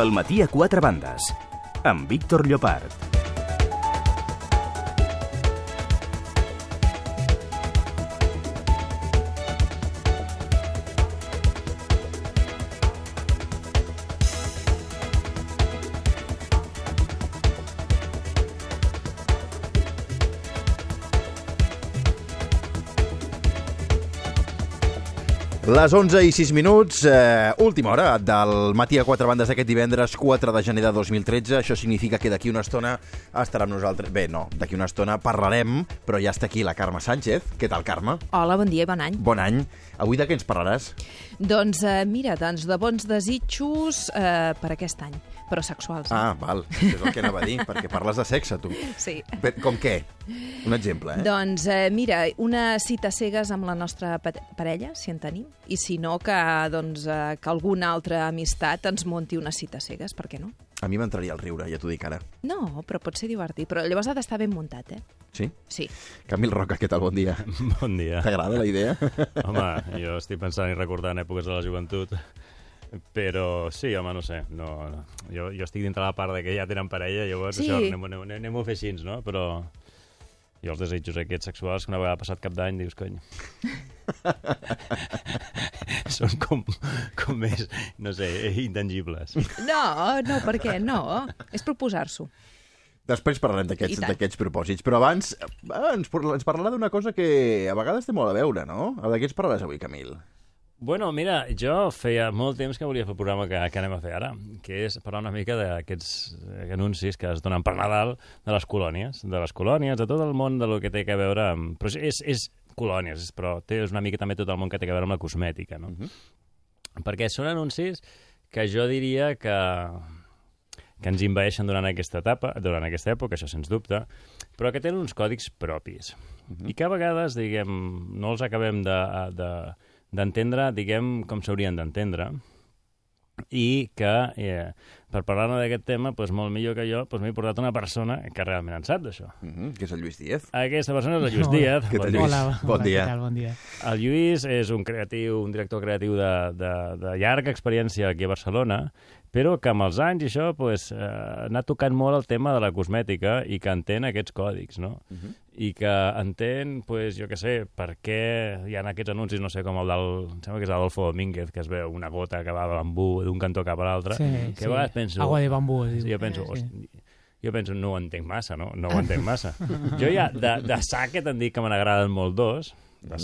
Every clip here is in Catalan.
El matí a quatre bandes, amb Víctor Llopart. Les 11 i 6 minuts, eh, última hora del matí a quatre bandes d'aquest divendres 4 de gener de 2013. Això significa que d'aquí una estona estarà amb nosaltres... Bé, no, d'aquí una estona parlarem, però ja està aquí la Carme Sánchez. Què tal, Carme? Hola, bon dia i bon any. Bon any. Avui de què ens parlaràs? Doncs eh, mira, doncs de bons desitjos eh, per aquest any, però sexuals. Ah, val, això és el que anava a dir, perquè parles de sexe, tu. Sí. Bé, Com què? Un exemple, eh? Doncs eh, mira, una cita cegues amb la nostra pa- parella, si en tenim, i si no, que, doncs, eh, que alguna altra amistat ens munti una cita cegues, per què no? A mi m'entraria el riure, ja t'ho dic ara. No, però pot ser divertit, però llavors ha d'estar ben muntat, eh? Sí? Sí. Camil Roca, què tal? Bon dia. Bon dia. T'agrada la idea? Home, jo estic pensant i recordant èpoques de la joventut, però sí, home, no sé. No, no. Jo, jo estic dintre la part de que ja tenen parella, llavors Sí. això anem, anem, anem a fer així, no? Però jo els desitjos aquests sexuals que una vegada passat cap d'any dius, cony... Són com, com més, no sé, intangibles. No, no, per què? No, és proposar-s'ho. Després parlarem d'aquests propòsits, però abans eh, ens, par- ens parlarà d'una cosa que a vegades té molt a veure, no? De què ens parlaràs avui, Camil? Bueno, mira, jo feia molt temps que volia fer el programa que, que anem a fer ara, que és parlar una mica d'aquests anuncis que es donen per Nadal de les colònies, de les colònies, de tot el món de lo que té a veure amb... Però és, és colònies, però té una mica també tot el món que té a veure amb la cosmètica, no? Perquè són anuncis que jo diria que que ens invaeixen durant aquesta etapa, durant aquesta època, això sens dubte, però que tenen uns còdics propis. I que a vegades, diguem, no els acabem de, de, d'entendre, diguem, com s'haurien d'entendre, i que, eh, per parlar-ne d'aquest tema, doncs, molt millor que jo, doncs, m'he portat una persona que realment en sap d'això. Mm -hmm, que és el Lluís Díaz. Aquesta persona és el Lluís Hola. Díaz. Què tal, Bon Lluís? Hola, Bon hola, dia. tal? Bon dia. El Lluís és un creatiu, un director creatiu de, de, de llarga experiència aquí a Barcelona, però que amb els anys i això pues, eh, ha anat tocant molt el tema de la cosmètica i que entén aquests còdics, no? I que entén, pues, jo que sé, per què hi ha aquests anuncis, no sé, com el del... Em sembla que és Adolfo Domínguez, que es veu una gota que va de bambú d'un cantó cap a l'altre, Sí, que sí. a vegades penso... Agua de bambú. Sí, jo penso, Sí. hosti, jo penso, no ho entenc massa, no? No ho entenc massa. jo ja, de, de sake t'han dit que me n'agraden molt dos, de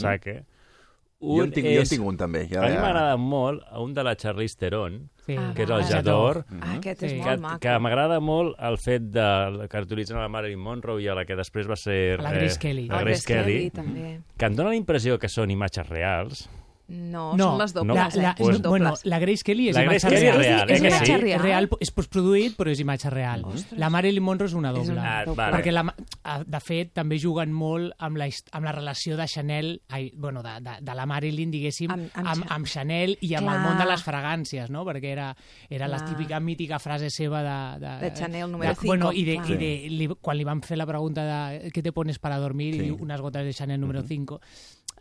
sake. Jo en, tinc, jo en tinc un, també. Ja, A mi ja. m'agrada molt un de la Charlize Theron, Sí. Ah, que és el va. Jador, Ah, aquest és Sí. molt que, maco. que m'agrada molt el fet de, que utilitzen a la Marilyn Monroe i a la que després va ser... La Grace Kelly. La Ah, Grace Kelly, també. que em dona la impressió que són imatges reals. No, No, són les la, dobles, la, eh? Són no, bueno, la Grace Kelly és La imatge Grace Kelly és real. real, eh, és, que real, sí? és real, és postproduït, però és imatge real. Ostres. La Marilyn Monroe és una És doble. una Ah, doble. vale. Perquè, la, ah, de fet, també juguen molt amb la, amb la relació de Chanel, ai, bueno, de, de, de la Marilyn, diguéssim, Amb- amb, amb amb, Cha- amb Chanel i amb Clar. el món de les fragàncies, no? Perquè era, era la típica mítica frase seva de... De, De Chanel número de- Bueno, cinco, i, de, clar. i de, li, quan li van fer la pregunta de què te pones para dormir, Sí. i unes gotes de Chanel número 5,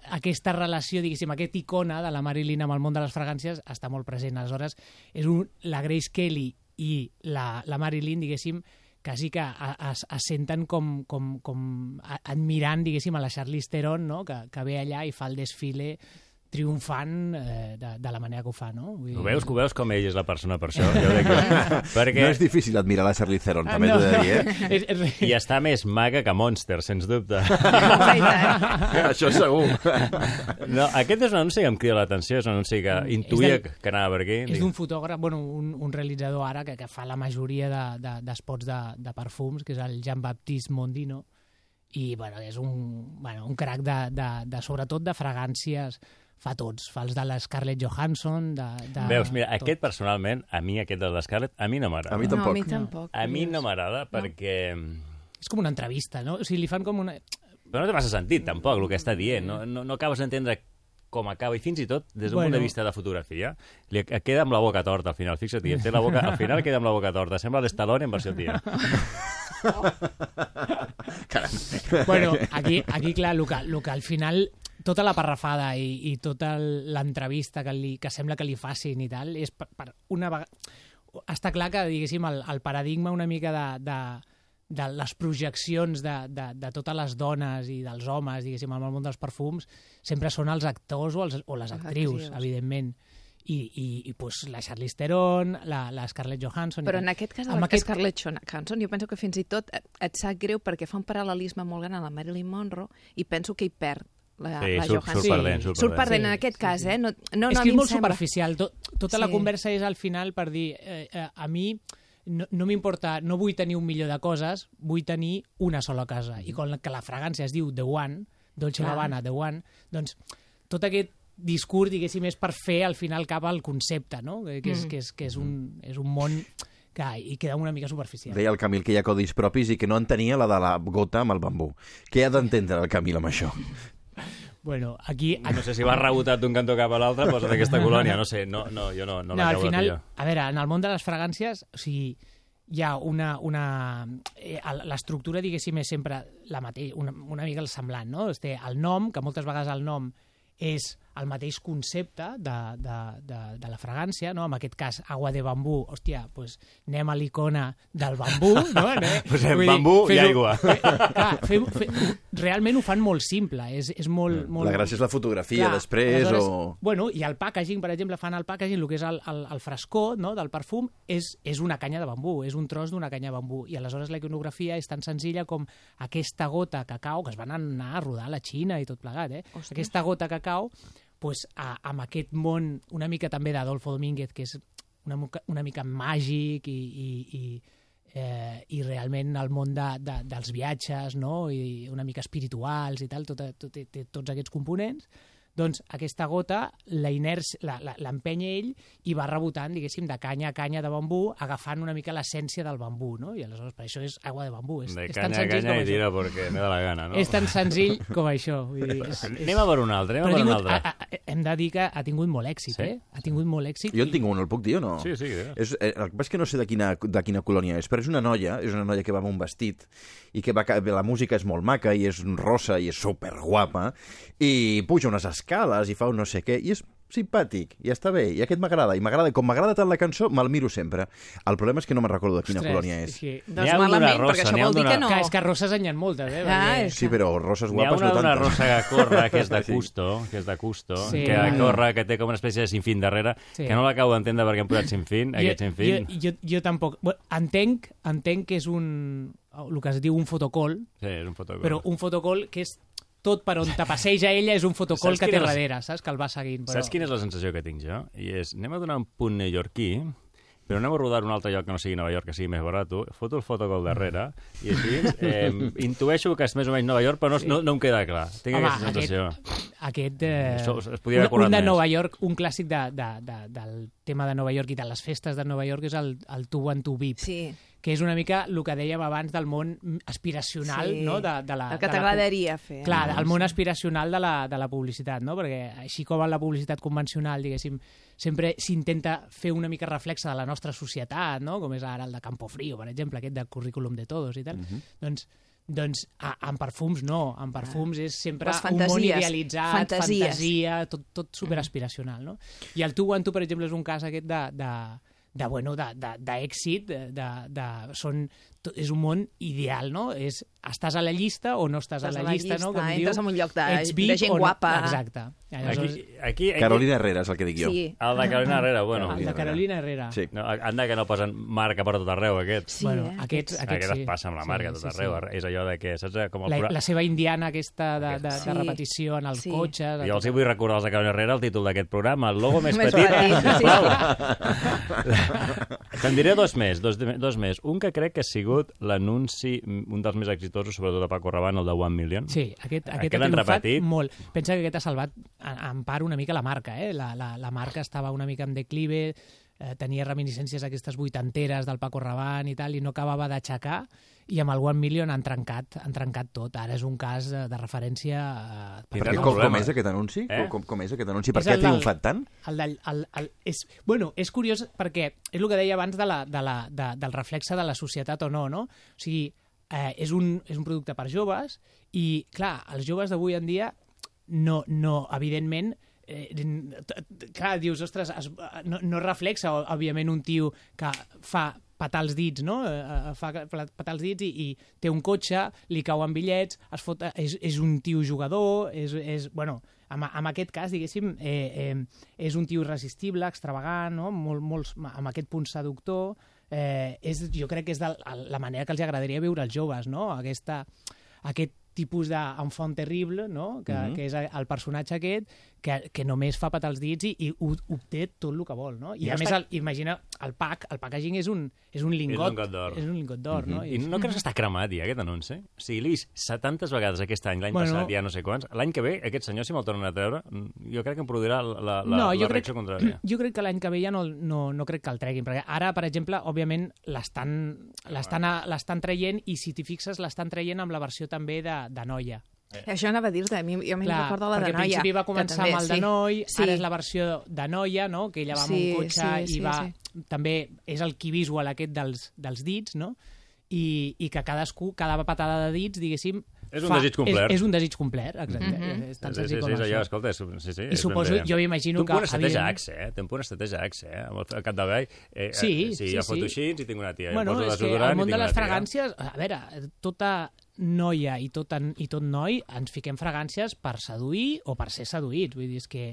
aquesta relació, diguéssim, aquesta icona de la Marilyn amb el món de les fragàncies està molt present. Aleshores, és un, la Grace Kelly i la, la Marilyn, diguéssim, quasi que es, es senten com, com, com admirant, diguéssim, a la Charlize Theron, no? que, que ve allà i fa el desfile triomfant eh, de, de la manera que ho fa, no? Vull Ho veus, que ho veus com ell és la persona per això? Jo crec que... Perquè... No és difícil admirar la Charlize Theron, també no, t'ho de no. dir, eh? És, és, I està més maga que Monster, sens dubte. Això segur. No, aquest és un anunci que em crida l'atenció, és un anunci que intuïa del- que anava per aquí. és d'un fotògraf, bueno, un, un realitzador ara que, que fa la majoria de- de- d'espots de, de, de perfums, que és el Jean-Baptiste Mondino, i bueno, és un, bueno, un crac de, de, de, sobretot de fragàncies, fa tots, fa els de la Scarlett Johansson, de... de Veus, mira, tot. aquest personalment, a mi aquest de l'Scarlett, a mi no m'agrada. A mi No, a tampoc. mi tampoc. A mi no m'agrada perquè... És com una entrevista, no? O sigui, li fan com una... Però no té massa sentit, tampoc, el que està dient. No, no, no acabes d'entendre com acaba, i fins i tot, des d'un Bueno. punt de vista de fotografia, li queda amb la boca torta al final. Fixa't, té la boca, al final queda amb la boca torta. Sembla l'Estalone en versió tia. Bueno, aquí, aquí clar, el que, el que al final tota la parrafada i, i tota l'entrevista que, li, que sembla que li facin i tal, és per, per una vegada està clar que, diguéssim, el, el paradigma una mica de, de, de les projeccions de, de, de totes les dones i dels homes, diguéssim, en el món dels perfums, sempre són els actors o, els, o les actrius, actrius. evidentment. I, i, i pues, la Charlize Theron, la, la Scarlett Johansson... Però en aquest cas, Amb amb aquest- Scarlett Johansson, jo penso que fins i tot et, et sap greu perquè fa un paral·lelisme molt gran a la Marilyn Monroe i penso que hi perd la, Sí, la surt, Johansson. surt perdent, surt Surt perdent. perdent en Sí, aquest sí, cas, sí. eh? No, no, és no, que és molt sembla- superficial. Tot, tota la Sí. conversa és al final per dir, eh, eh, a mi no, no m'importa, no vull tenir un milió de coses, vull tenir una sola cosa. I com que la fragància es diu The One, Dolce Clar. Gabbana, The One, doncs tot aquest discurs, diguéssim, és per fer al final cap al concepte, no? Que, que, és, Mm. que, és, que és, un, és un món que i queda una mica superficial. Deia el Camil que hi ha codis propis i que no entenia la de la gota amb el bambú. Què ha d'entendre el Camil amb això? Bueno, aquí... No sé si va rebotat d'un cantó cap a l'altre, posa d'aquesta colònia, no sé, no, no, jo no, no, no, al l'acabo final, pillar. a veure, en el món de les fragàncies, o sigui, hi ha una... una eh, L'estructura, diguéssim, és sempre la mateixa, una, una mica el semblant, no? Es té el nom, que moltes vegades el nom és el mateix concepte de, de, de, de la fragància, no? en aquest cas, agua de bambú, hòstia, pues, anem a l'icona del bambú, no? no? Posem Vull dir, bambú i fem-ho- aigua. Fe, clar, fem, fe, realment ho fan molt simple, és, és molt, molt... La gràcia és la fotografia Clar, després o... Bueno, i el packaging, per exemple, fan el packaging, el que és el, el, el frescó no, del perfum, és, és una canya de bambú, és un tros d'una canya de bambú. I aleshores la iconografia és tan senzilla com aquesta gota que cau, que es van anar a rodar a la Xina i tot plegat, eh? Ostres. Aquesta gota que cau, pues, a, amb aquest món una mica també d'Adolfo Domínguez, que és una, una mica màgic i, i, i eh, i realment el món de, de, dels viatges no? i una mica espirituals i tal, tot, tot, té, té tots aquests components, doncs aquesta gota la inèrcia- la- la- l'empenya ell i va rebotant, diguéssim, de canya a canya de bambú, agafant una mica l'essència del bambú, no? I aleshores per això és aigua de bambú. És, De és tan canya a canya i tira perquè me da la gana, no? És tan senzill com això. Vull dir, és, és... Anem a veure un altre, anem Però a veure un altre. a, a, hem de dir que ha tingut molt èxit, Sí? eh? Ha tingut molt èxit. Jo en tinc un, el puc dir o no? Sí, sí. És, eh, el que passa és que no sé de quina, de quina colònia és, però és una noia, és una noia que va amb un vestit i que va, la música és molt maca i és rosa i és superguapa i puja unes escales i fa un no sé què i és simpàtic, i està bé, i aquest m'agrada, i m'agrada, com m'agrada tant la cançó, me'l miro sempre. El problema és que no me'n recordo de quina Ostres, colònia és. Sí. Doncs malament, rosa, perquè això vol dir una- que no. Que és que roses en hi ha moltes, eh? Ah, perquè- Sí, però roses N'hi ha guapes una no tantes. rosa que corre, que és de. Custo, que és de Custo, Sí. que corre, que té com una espècie de sinfín darrere, Sí. que no l'acabo d'entendre perquè han posat sinfín, aquest sinfín. Jo, jo, jo tampoc... Bueno, entenc, entenc que és un... el que es diu un fotocol, Sí, és un fotocol. però un fotocol que és tot per on te passeja ella és un fotocol Saps que té és- darrere, saps? Que el va seguint. Però... Saps quina és la sensació que tinc jo? I és, anem a donar un punt neoyorquí, però anem a rodar un altre lloc que no sigui Nova York, que sigui més barat, foto el fotocol darrere, i així eh, intueixo que és més o menys Nova York, però no, no, no em queda clar. Tinc Home, aquesta sensació. Aquest, aquest eh, Això es podia un, un de més. Nova York, un clàssic de, de, de, del tema de Nova York i de les festes de Nova York és el, el Two One Two Beep, Sí, que és una mica el que dèiem abans del món aspiracional, sí. no? De, de la, el que t'agradaria fer. Clar, no? el món aspiracional de la, de la publicitat, no? Perquè així com en la publicitat convencional, diguéssim, sempre s'intenta fer una mica reflexa de la nostra societat, no? Com és ara el de Campo Frío, per exemple, aquest de currículum de todos i tal. Doncs doncs a, en perfums no, en perfums és sempre Les un món idealitzat, fantasies. fantasia, tot, tot superaspiracional, no? I el Tu One Tu, per exemple, és un cas aquest de, de, de bueno, d'èxit, de, de, de, de, són, és un món ideal, no? És, estàs a la llista o no estàs, Estàs a la llista, no? Com entres diu, en un lloc de, de gent o no. guapa. Exacte. Aleshores, Aquí, aquí, aquí, Carolina Herrera és el que dic jo. Sí. El de Carolina Herrera, bueno. el de Carolina Herrera. Sí. No, anda que no posen marca per tot arreu, aquests. Sí, bueno, eh? aquests, Aquest, aquests sí. es passa amb la marca Sí, tot sí, arreu. sí. És allò de que, saps? Com el La, la seva indiana aquesta de, de, de Sí. repetició en els Sí. cotxes... de Jo els hi vull recordar als de Carolina Herrera el títol d'aquest programa, el logo més, Més petit. petit, sí. Te'n diré dos més, dos, dos més. Un que crec que ha sigut l'anunci, un dels més exitosos, sobretot de Paco Rabanne, el de One Million. Sí, aquest, aquest Aquest ha triomfat repetit. molt. Pensa que aquest ha salvat en part una mica la marca, eh? La, la, la marca estava una mica en declive, eh, tenia reminiscències aquestes vuitanteres del Paco Rabanne i tal, i no acabava d'aixecar, i amb el One Million han trencat, han trencat tot. Ara és un cas de, de referència... Eh, un com, com és aquest anunci? Eh? Com, com és aquest anunci? Per És què ha el del- triomfat tant? El del, el, el, és, bueno, és curiós perquè és el que deia abans de la, de la, de, del reflexe de la societat o no, no? O sigui, eh, és, un, és un producte per joves i, clar, els joves d'avui en dia no, no evidentment, eh, clar, dius, ostres, es, no, no reflexa, òbviament, un tio que fa petar els dits, no? Eh, eh, Fa pla- petar els dits i, i té un cotxe, li cauen bitllets, es fot, és, és un tio jugador, és, és bueno, en, en aquest cas, diguéssim, eh, eh, és un tio irresistible, extravagant, no? Molt, molts, amb aquest punt seductor, eh, és, jo crec que és de la manera que els agradaria viure als joves, no? Aquesta, aquest tipus d'enfant terrible, no? que, mm -hmm. que és el personatge aquest, que, que només fa patar els dits i, i obté tot el que vol. No? I, I a més, el, imagina, el pack, el packaging és un, és un lingot. lingot d'or. És un lingot d'or, no? I no creus que està cremat ja, aquest anunci? O sigui, l'he vist 70 vegades aquest any, l'any Bueno. passat, ja no sé quants. L'any que ve, aquest senyor, si me'l tornen a treure, mm, jo crec que em produirà la, la, no, la jo crec, reacció contrària. jo crec que l'any que ve ja no, no, no crec que el treguin, perquè ara, per exemple, òbviament l'estan l'estan traient i si t'hi fixes l'estan traient amb la versió també de, de noia. Això anava a dir-te, a mi jo me'n recordo la de perquè al noia. principi va començar també, amb el de sí. noi, Sí. ara és la versió de noia, no? que ella va amb Sí, un cotxe sí, i sí, va... sí. També és el key visual aquest dels, dels dits, no? I, i que cadascú, cada patada de dits, diguéssim... És un desig complert. És, és un desig complert, exacte. Mm -hmm. És tan Sí, sí, sí, sí, això. allò, escolta, és, sí, sí, I és suposo, jo m'imagino que... un punt estratègia Axe, eh? Té un punt estratègia Axe, eh? Amb el cap de vall. Eh, Sí, eh, sí, sí, jo sí. foto així i tinc una tia. Bueno, és que i món tinc de una les fragàncies, a veure, tota noia i tot, en, i tot noi ens fiquem fragàncies per seduir o per ser seduïts. Vull dir, és que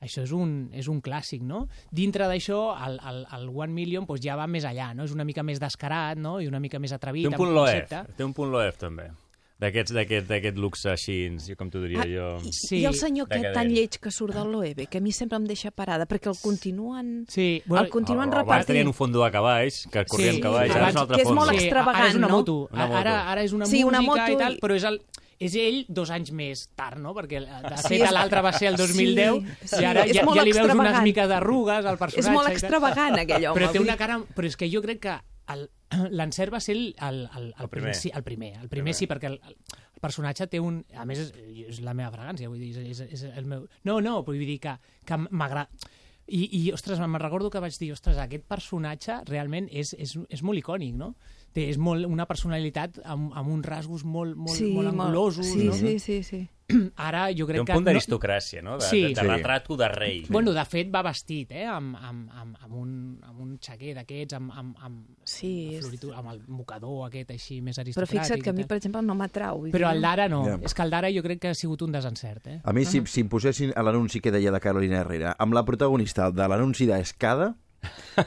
això és un, és un clàssic, no? Dintre d'això, el, el, el One Million doncs, ja va més allà, no? És una mica més descarat, no? I una mica més atrevit. Té un punt loef, concepte. té un punt loef, també. D'aquests d'aquest, d'aquest luxe així, com t'ho diria Ah, jo... i, Sí, I el senyor aquest decadent. tan lleig que surt del Loewe, que a mi sempre em deixa parada, perquè el continuen... Sí, el continuen O- o Abans repartint. tenien un fondo de cavalls, que corrien Sí, cavalls, ara és un altre que és fondo. molt Sí, extravagant, ara és una no? moto. Una moto. Ara, ara és una Sí, una música moto i tal, i- però és el és ell dos anys més tard, no? Perquè, de Sí, fet, l'altre va ser el 2010 Sí, sí, i ara ja, ja li veus unes miques d'arrugues al personatge. És molt extravagant, aquell home. Però té una cara... Però és que jo crec que l'encert va ser el, el, el, el, El primer. Sí, el primer. El primer, Primer. sí, perquè el, el personatge té un... A més, és, és la meva fragància, vull dir, és, és, és el meu... No, no, vull dir que, que m'agrada... I, I, ostres, me'n recordo que vaig dir, ostres, aquest personatge realment és, és, és molt icònic, no? Té, és molt, una personalitat amb, amb uns rasgos molt, molt, molt angulosos, sí, no? sí, sí, sí. Ara jo Té crec un que... punt d'aristocràcia, no? De, Sí. de, de Sí. retrato de rei. Bueno, de fet, va vestit, eh? Amb, amb, amb, amb, un, amb un xaquer d'aquests, amb, amb, amb, Sí, és- floritura, amb el mocador aquest així més Però aristocràtic. fixa't que a mi, per exemple, no m'atrau. Però el d'ara no. Ja. És que el d'ara jo crec que ha sigut un desencert, eh? A mi, si, si em posessin a l'anunci que deia de Carolina Herrera, amb la protagonista de l'anunci d'Escada,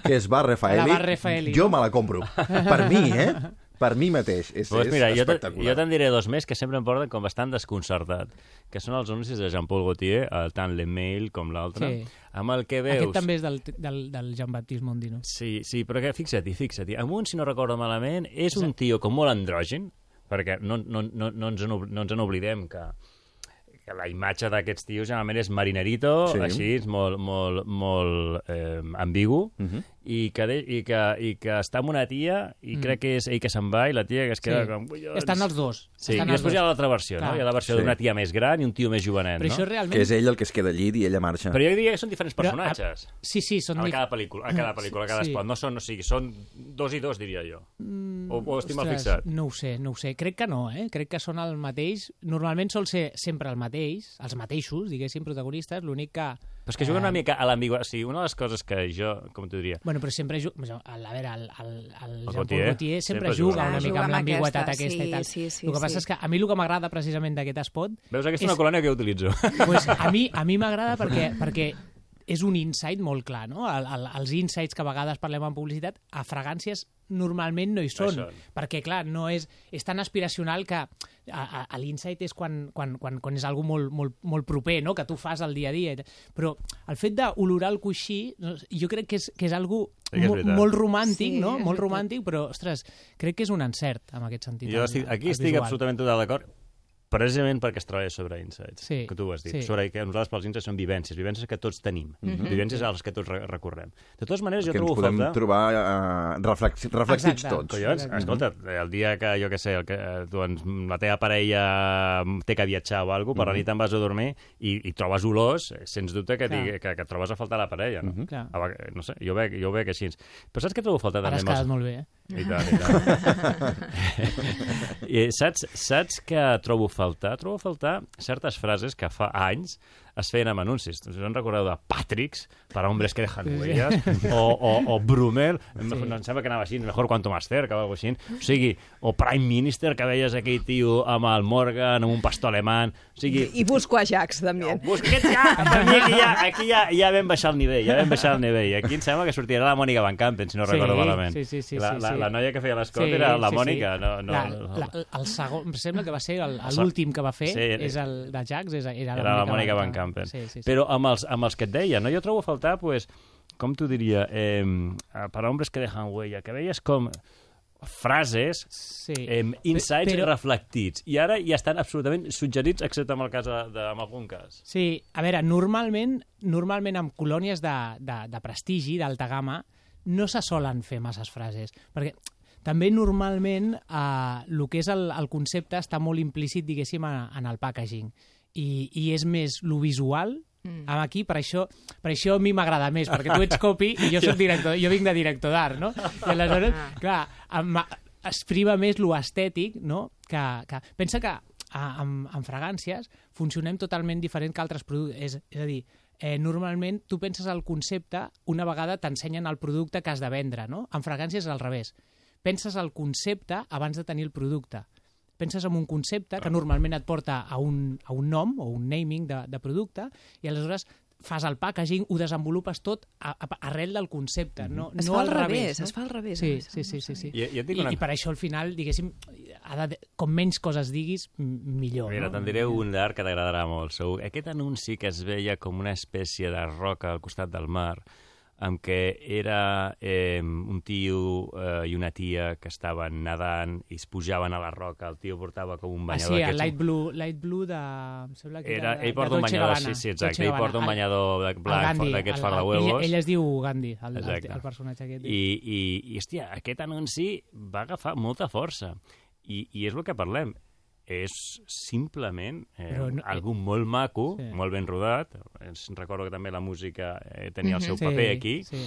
que és Bar Rafaeli, La Bar Rafaeli, jo me la compro. Per mi, eh? Per mi mateix. És, Pues és mira, jo, te, espectacular. jo te'n diré dos més que sempre em porten com bastant desconcertat, que són els anuncis de Jean-Paul Gaultier, el, tant l'email com l'altre, Sí. amb el que veus... Aquest també és del, del, del Jean-Baptiste Mondino. Sí, sí, però que fixa't-hi, fixa't-hi. Amb un, si no recordo malament, és un tio com molt andrògin, perquè no, no, no, no, ens, en, no ens en oblidem que, que la imatge d'aquests tios generalment és marinerito, Sí. així, és molt, molt, molt eh, ambigu, uh Mhm. -huh. I, que de, i, que, i que està amb una tia, i mm. crec que és ell que se'n va, i la tia que es queda Sí. com... "Collons". Estan els dos. Sí, Estan i després hi ha dos. l'altra versió, no? Clar. Hi ha la versió Sí. d'una tia més gran i un tio més jovenet, Però no? això realment... Que és ell el que es queda al llit i ella marxa. Però jo diria que són diferents Però, personatges. a- Sí, sí, són... A cada pel·lícula, a cada pel·lícula, a cada Sí. espot. No són, o sigui, són dos i dos, diria jo. Mm, o, o estic mal fixat. No ho sé, no ho sé. Crec que no, eh? Crec que són el mateix. Normalment sol ser sempre el mateix, els mateixos, diguéssim, protagonistes, l'únic que... Però és que juguen eh, una mica a l'ambigüitat. O sigui, una de les coses que jo, com t'ho diria, Bueno, però sempre... ju- A veure, el, el, el Jean-Paul Gaultier Gaultier sempre, sempre juga juga. una mica juga amb amb l'ambigüetat aquesta, aquesta sí, i tal. sí, sí, el que passa sí. és que a mi el que m'agrada precisament d'aquest espot... veus, aquesta és És- una colònia que jo utilitzo. pues a mi a mi m'agrada perquè, perquè és un insight molt clar, no? El, el, els insights que a vegades parlem en publicitat, a fragàncies normalment no hi són, són. perquè, clar, no és, és tan aspiracional que a, a, a l'insight és quan, quan, quan, quan és algo molt, molt, molt proper, no? que tu fas al dia a dia. Però el fet d'olorar el coixí, no, jo crec que és, que és algo Sí mo- molt romàntic, Sí, no? Molt romàntic, però, ostres, crec que és un encert, en aquest sentit. Jo el- estic, aquí el estic visual. absolutament total d'acord precisament perquè es treballa sobre insights, Sí, que tu ho has dit. sí. Sobre que nosaltres pels insights són vivències, vivències que tots tenim, vivències a les que tots re recorrem. De totes maneres, jo que ens trobo podem falta... trobar uh, reflex reflectits Exacte. tots. Collons, Exacte. escolta, el dia que, jo què sé, el que, doncs, la teva parella té que viatjar o alguna cosa, per la nit te'n vas a dormir i, i trobes olors, eh, sens dubte que, digui, que, que trobes a faltar la parella, no? A vegades- no sé, jo ho veig, jo ho veig així. Però saps què trobo a faltar Ara has quedat molt bé, eh? I tant, i tant. I saps, saps que trobo a faltar? Trobo a faltar certes frases que fa anys es feien amb anuncis. Us en recordeu de Patrix, per a hombres que dejan huellas, o, o, o Brummel, sí. no em sembla que anava així, mejor cuanto más cerca, o alguna així. O sigui, o Prime Minister, que veies aquell tio amb el Morgan, amb un pastor alemany. O sigui, I busco a Jax, també. Busca aquest ja, mi aquí, ja, aquí ja, ja vam baixar el nivell, ja vam baixar el nivell. Aquí em sembla que sortirà la Mònica Van Campen, si no Sí, recordo malament. sí, sí, sí, la, sí, la, sí. la noia que feia l'escot era la Mònica. No, no, la, no. la, el segon, em sembla que va ser el- l'últim que va fer, Sí, és el de Jax, és, era, era la Mònica Van Campen. Sí, sí, sí. Però amb els, amb els que et deia, no? jo trobo a faltar, pues, com t'ho diria, eh, per hombres que dejan huella, que veies com frases, sí. eh, insights Però- reflectits, i ara ja estan absolutament suggerits, excepte en el cas de, de, en algun cas. Sí, a veure, normalment, normalment amb colònies de, de, de prestigi, d'alta gamma, no se solen fer masses frases, perquè també normalment eh, el que és el, el concepte està molt implícit, diguéssim, en, en el packaging. I, I és més lo visual, mm. aquí, per això, per això a mi m'agrada més, perquè tu ets copy i jo soc director, jo vinc de director d'art, no? I aleshores, clar, em, es priva més lo estètic, no? Que, que, pensa que a, amb, amb fragàncies funcionem totalment diferent que altres productes. És, és a dir, eh, normalment tu penses el concepte una vegada t'ensenyen el producte que has de vendre, no? En fragàncies és al revés. Penses el concepte abans de tenir el producte. Penses en un concepte que normalment et porta a un, a un nom o un naming de, de producte i aleshores fas el packaging, ho desenvolupes tot a, a, arrel del concepte, no, Es no fa al revés, revés. no? es fa al revés. Sí, no? sí, sí, sí, sí. I, i una I per això al final, diguéssim, ha de, com menys coses diguis, millor. Mira, no? te'n diré un d'art que t'agradarà molt, segur. Aquest anunci que es veia com una espècie de roca al costat del mar, amb què era eh, un tio eh, i una tia que estaven nedant i es pujaven a la roca, el tio portava com un Ah, banyador sí, el light blue, light blue de... Em sembla que Era, de, ell porta de un banyador, Gabbana, sí, sí, exacte, ell porta un banyador El blanc, d'aquests el- fardahuevos. Ell, ell es diu Gandhi, el, el, el personatge aquest. I, i, i, hòstia, aquest anunci va agafar molta força. I, i és el que parlem. És simplement eh, Però no- algú molt maco, Sí. molt ben rodat. Ens recordo que també la música eh, tenia el seu Sí, paper aquí. Sí.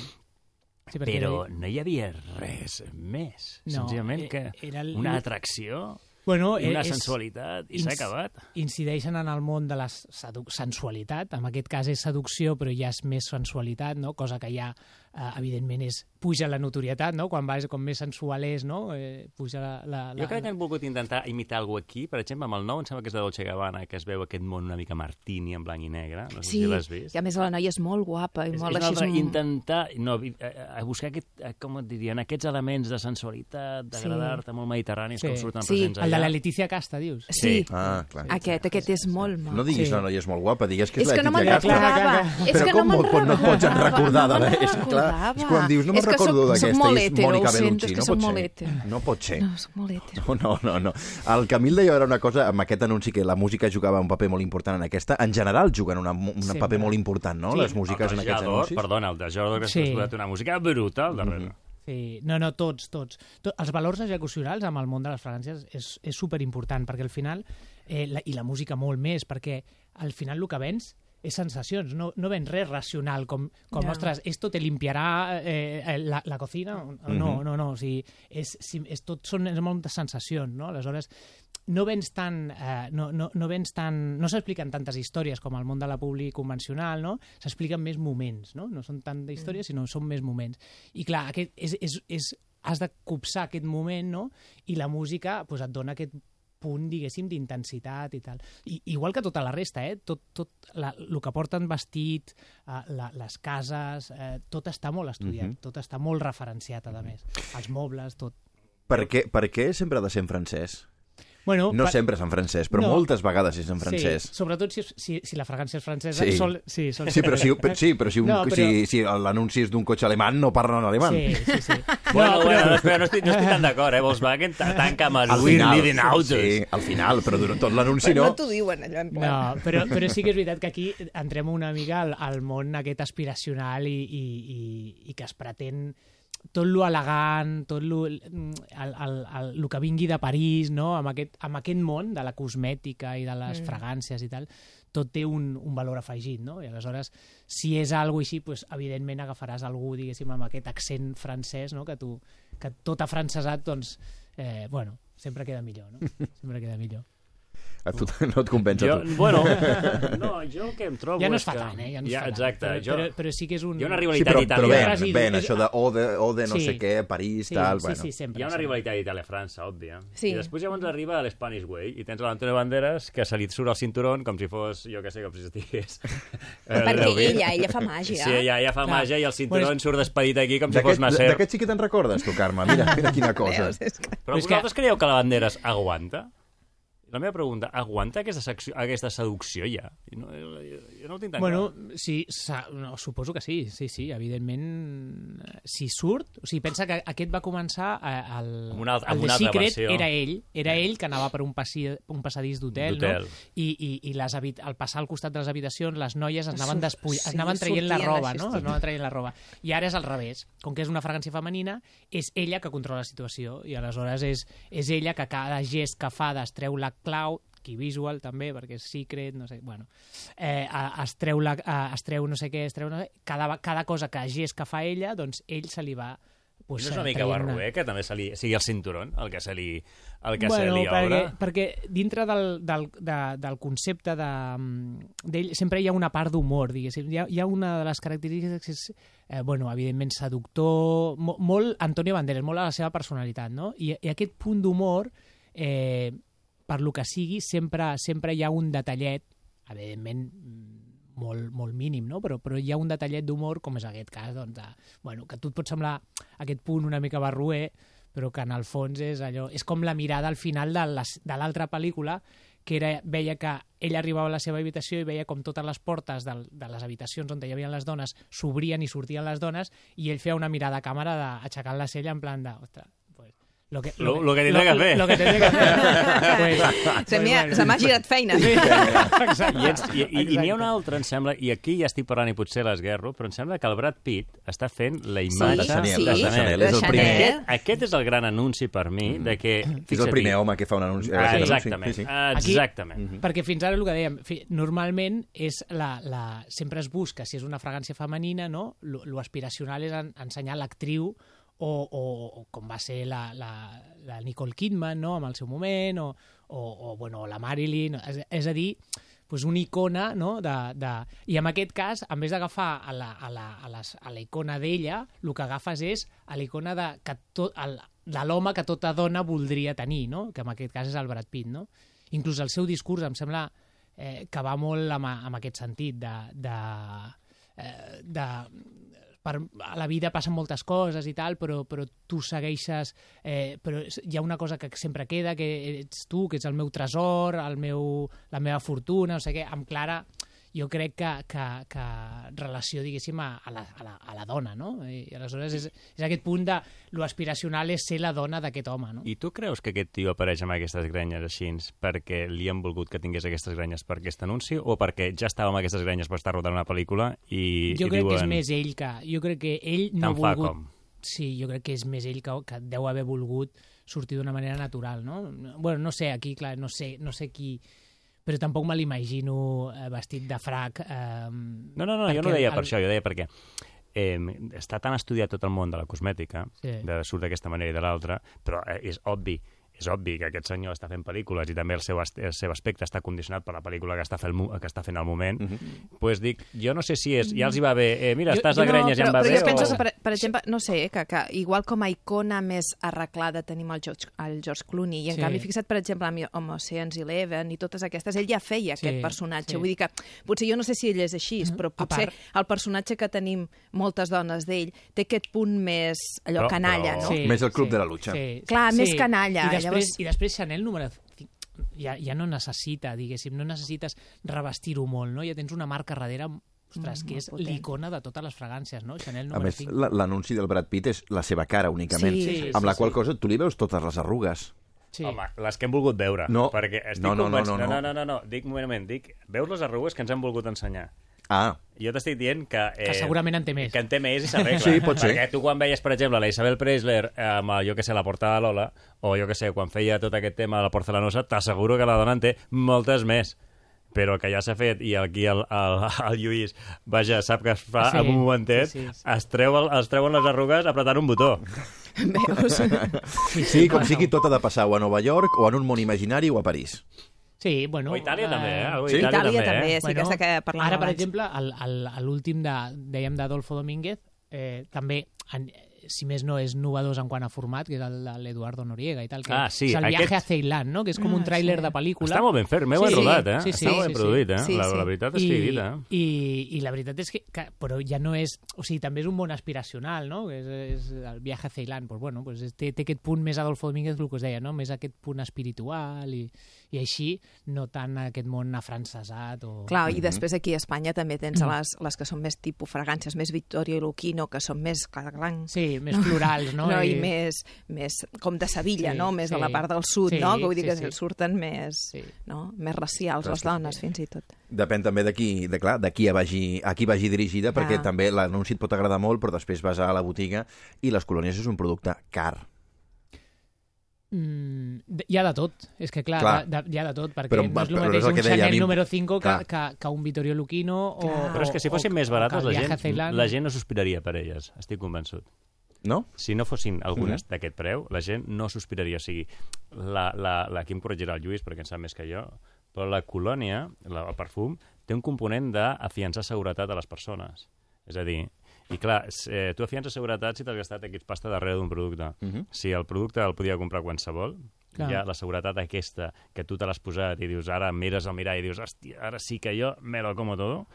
Sí, perquè Però no hi havia res més. No, Senzillament eh, que era el- una atracció Bueno, i una és- sensualitat i s'ha acabat. incideixen en el món de la sensualitat. En aquest cas és seducció, però ja és més sensualitat, no? cosa que ja, eh, evidentment, és, puja la notorietat, no? quan vas, com més sensual és, no? eh, puja la... la, la Jo crec que han volgut intentar imitar algú aquí, per exemple, amb el nou, em sembla que és de Dolce Gabbana, que es veu aquest món una mica martini en blanc i negre. No sé Sí, si l'has vist. i a més la noia és molt guapa i És, molt és altre, un- intentar no, a, a buscar aquest, a, com et dirien, aquests elements de sensualitat, d'agradar-te molt mediterranis, Sí. com surten Sí, presents El de la Letícia Casta, dius? Sí, Ah, clar. aquest, aquest és molt maco. No diguis Sí. la noia és molt guapa, digues que és, És que la no me'n Letícia Casta. recordava. Clar, clar, És Però que com no pot- no pots en recordar no de me'n res? És clar, és quan dius, no me'n És que recordo soc- d'aquesta, és Mònica ho sento, Bellucci, és que no soc pot molt ser. No pot ser. No, soc molt hetero. No, no, no, no. El Camil deia ara una cosa amb aquest anunci que la música jugava un paper molt important en aquesta. En general juguen una, un paper molt important, no? Sí. Les músiques en aquests anuncis. Perdona, el de Jador, que Sí. sí. ha una música brutal darrere. Sí, no, no, tots, tots. Tot, els valors execucionals amb el món de les fragàncies és, és superimportant, perquè al final, eh, la, i la música molt més, perquè al final el que vens és sensacions, no, no vens res racional, com, com Ja. ostres, esto te limpiarà eh, la, la cocina? No, no, no, o sigui, és, si, és, tot són és moltes sensacions, no? Aleshores, no vens tan... Eh, no, no, no vens tan... No s'expliquen tantes històries com al món de la publi convencional, no? S'expliquen més moments, no? No són tant d'històries, sinó són més moments. I clar, aquest és, és, és, has de copsar aquest moment, no? I la música pues, et dona aquest punt, diguéssim, d'intensitat i tal. I, igual que tota la resta, eh? Tot, tot la, el que porten vestit, eh, la, les cases, eh, tot està molt estudiat, Mhm. tot està molt referenciat, a més. Els mobles, tot. Per què, per què sempre ha de ser en francès? Bueno, No per- sempre és en francès, però No. moltes vegades és en francès. Sí, sobretot si, si, si la fragància és francesa. Sí. Sol, sí, sol Sí, però si, per- sí, però si, un, No, però- si, si l'anunci és d'un cotxe alemany, no parlen en alemany. Sí, sí, sí. Bueno, No, bueno, però- no, estic, no estic tan d'acord, eh? Volkswagen ta- tanca amb el We're final, Living Autos. sí, al final, però durant tot l'anunci Però no. no t'ho diuen, allò, en plan... No, però, però sí que és veritat que aquí entrem una mica al, al món aquest aspiracional i, i, i, i que es pretén tot lo elegant, tot lo, el, el, el, el que vingui de París, no? amb, aquest, amb aquest món de la cosmètica i de les mm. fragàncies i tal, tot té un, un valor afegit, no? I aleshores, si és algo així, pues, evidentment agafaràs algú, diguéssim, amb aquest accent francès, no? que, tu, que tot afrancesat, doncs, eh, bueno, sempre queda millor, no? Sempre queda millor. A tu no et compensa, Jo, tu. bueno, no, jo el que em trobo Ja no es fa que... tant, eh? Ja no es ja, fa tant. exacte. Però, jo... però, però sí que és un... Hi ha una Sí, rivalitat però, però italiana. ven, Residu. ven, això de Ode, Ode no Sí. sé què, París, Sí, tal, sí, bueno. sí, sempre. Hi ha una rivalitat Itàlia-França, òbvia. Sí. I després llavors arriba a l'Spanish Way i tens l'Antonio Banderas que se li surt el cinturón com si fos, jo què sé, com si estigués... Perquè ella, ella fa màgia. Sí, ella, ella fa Clar. màgia i el cinturón Pues- surt despedit aquí com si fos Nasser. d'aquest sí que te'n recordes, tu, Carme? Mira, mira quina cosa. Veus? Que... Però que- vosaltres creieu que la Banderas aguanta? La meva pregunta, aguanta aquesta, secció, aquesta seducció ja? Jo no, jo, jo no ho tinc tan Bueno, clar. sí, sa- no, suposo que sí, sí, sí, evidentment, eh, si surt, o sigui, pensa que aquest va començar eh, el, Amb una altra- el amb The una altra Secret versió. era ell, era ell que anava per un, passi, un passadís d'hotel, no? I, i, i les habit al passar al costat de les habitacions, les noies es anaven, despull... sí, es anaven traient la roba, no? Es anaven traient la roba. I ara és al revés. Com que és una fragància femenina, és ella que controla la situació i aleshores és, és ella que cada gest que fa d'estreu la clau key visual també, perquè és secret, no sé, bueno, eh, es, treu la, es treu no sé què, es treu no sé, cada, cada cosa que gest que fa ella, doncs ell se li va pues, no és una mica traient barruer que també se li, sigui el cinturón el que se li, el que bueno, se li perquè, obre? perquè dintre del, del, de, del concepte de, d'ell sempre hi ha una part d'humor, diguéssim. Hi ha, hi ha una de les característiques que és, eh, bueno, evidentment seductor, mo, molt Antonio Banderas, molt a la seva personalitat, no? I, i aquest punt d'humor, eh, per lo que sigui, sempre, sempre hi ha un detallet, evidentment molt, molt mínim, no? però, però hi ha un detallet d'humor, com és aquest cas, doncs, de, bueno, que a tu et pot semblar aquest punt una mica barruer, però que en el fons és allò... És com la mirada al final de de l'altra pel·lícula, que era, veia que ell arribava a la seva habitació i veia com totes les portes del, de les habitacions on hi havia les dones s'obrien i sortien les dones i ell feia una mirada a càmera d'aixecant la cella en plan de... Ostres, lo que, Lo- lo que tendré que hacer. Lo que tendré que hacer. pues, Se m'ha girat feina. Exacte. I, ets, i, i, i n'hi ha una altra, em sembla, i aquí ja estic parlant i potser l'esguerro, però em sembla que el Brad Pitt està fent la Sí, imatge de Chanel, sí, de Chanel, és el primer. Aquest, aquest és el gran anunci per mi de que... És el primer home que fa un anunci. Ah, aquest anunci, exactament, Sí, sí. exactament. Perquè fins ara el que dèiem, fi, normalment és la, la, sempre es busca, si és una fragància femenina, no? lo, lo aspiracional és en, ensenyar l'actriu o, o, o com va ser la, la, la Nicole Kidman no? en el seu moment, o, o, o bueno, la Marilyn, és, és a dir, pues una icona, no? De, de... I en aquest cas, en vez d'agafar a la, a la, a les, a la icona d'ella, el que agafes és a la icona de, que tot, el, de l'home que tota dona voldria tenir, no? que en aquest cas és el Brad Pitt. No? Inclús el seu discurs em sembla eh, que va molt amb, amb aquest sentit de, de, eh, de per, a la vida passen moltes coses i tal, però, però tu segueixes... Eh, però hi ha una cosa que sempre queda, que ets tu, que ets el meu tresor, el meu, la meva fortuna, no sé què. Amb Clara jo crec que, que, que relació, diguéssim, a, a, la, a, la, a la dona, no? I, aleshores és, és aquest punt de lo aspiracional és ser la dona d'aquest home, no? I tu creus que aquest tio apareix amb aquestes grenyes així perquè li han volgut que tingués aquestes grenyes per aquest anunci o perquè ja estava amb aquestes grenyes per estar rodant una pel·lícula i, jo i crec diuen... que és més ell que... Jo crec que ell no ha volgut... com. Sí, jo crec que és més ell que, que deu haver volgut sortir d'una manera natural, no? Bueno, no sé, aquí, clar, no sé, no sé qui... Però tampoc me l'imagino eh, vestit de frac. Eh, No, no, no, jo no deia el- per això, jo deia perquè eh, està tan estudiat tot el món de la cosmètica, Sí. de surt d'aquesta manera i de l'altra, però eh, és obvi és obvi que aquest senyor està fent pel·lícules i també el seu, el seu aspecte està condicionat per la pel·lícula que està fent, que està fent al moment, mm -hmm. pues dic, jo no sé si és, ja els hi va bé, eh, mira, Jo- estàs jo de no, grenyes i però, em va però bé, jo penso o... per, per exemple, no sé, que, que igual com a icona més arreglada tenim el George, el George Clooney, i en Sí. canvi, fixa't, per exemple, amb, amb Ocean's Eleven i totes aquestes, ell ja feia Sí, aquest personatge. sí. Vull dir que, potser jo no sé si ell és així, però A potser part- el personatge que tenim moltes dones d'ell té aquest punt més, allò, Però- canalla, però- no? Més el club de la lucha. Clar, més canalla, I després, llavors- I després Chanel número ja, ja no necessita, diguéssim, no necessites revestir-ho molt, no? Ja tens una marca darrere ostres, Mm, que és l'icona de totes les fragàncies, no? Chanel A número més, 5. la- l'anunci del Brad Pitt és la seva cara únicament, Sí, sí, amb la sí, qual sí. cosa tu li veus totes les arrugues. Sí. Home, les que hem volgut veure. No. Perquè estic No, no, no, convençut... no, no. no, no, no, no, dic un moment, dic, veus les arrugues que ens han volgut ensenyar. Ah, Jo t'estic dient que... Eh, Que segurament en té més. Que en té més i s'arregla. Sí, pot ser. Perquè tu quan veies, per exemple, la Isabel Preisler amb, jo que sé, la portada de Lola, o jo que sé, quan feia tot aquest tema de la porcelanosa, t'asseguro que la dona en té moltes més però que ja s'ha fet i aquí el, el, el Lluís, vaja, sap que es fa Sí, en un momentet, sí, sí, sí. Es, treu el, es treuen les arrugues apretant un botó. Veus? sí, com sigui, tot ha de passar o a Nova York, o en un món imaginari, o a París. Sí, bueno... O Itàlia també, eh? O Sí? Itàlia, Itàlia també, també, eh? sí, aquesta que parlàvem Ara, per abans. exemple, l'últim de, dèiem d'Adolfo Domínguez, eh, també, en, si més no, és novedós en quant a format, que és el de l'Eduardo Noriega i tal, que Ah, sí, és el viaje aquest- a Ceilán, no? que és com Ah, un tràiler sí. de pel·lícula. Està molt ben fet, m'he ben Sí, rodat, eh? sí, sí, Està molt ben sí, produït, eh? Sí, la, sí. la veritat és que I, eh? i, I la veritat és que, que però ja no és... O sigui, també és un món aspiracional, no? És, és el viatge a Ceilán. Pues, bueno, pues té, té aquest punt més Adolfo Domínguez, el que us deia, no? Més aquest punt espiritual i, i així, no tant aquest món afrancesat o... Clar, i després aquí a Espanya també tens les, les que són més tipus fragàncies, més Victoria i Luquino, que són més clar, Sí, més florals, no? no, i més, més com de Sevilla, Sí, no? Més de la sí. part del sud, Sí, no? Que vull dir sí, que sí. surten més, Sí. no? més racials, les dones, fins i tot. Depèn també de qui, de, clar, de qui vagi, a qui vagi dirigida, Clar. perquè també l'anunci et pot agradar molt, però després vas a la botiga i les colònies és un producte car. Mm, hi ha de tot, és que clar, Clar. De, de, hi ha de tot, perquè Però- no és el però mateix és el un Chanel mi- número 5 que, que, que un Vittorio Luquino o. Però és que si fossin o- més barates, la gent, Ceilán. la gent no sospiraria per elles, estic convençut. No? Si no fossin algunes d'aquest preu, la gent no sospiraria. O sigui, la, la, la, aquí em corregirà el Lluís, perquè en sap més que jo, però la colònia, la, el perfum, té un component d'afiançar seguretat a les persones. És a dir, i clar, eh, tu afiances seguretat si t'has gastat X pasta darrere d'un producte. Uh -huh. Si el producte el podia comprar qualsevol, Clar. hi ha la seguretat aquesta, que tu te l'has posat i dius, ara mires al mirall i dius, hòstia, ara sí que jo me lo como todo,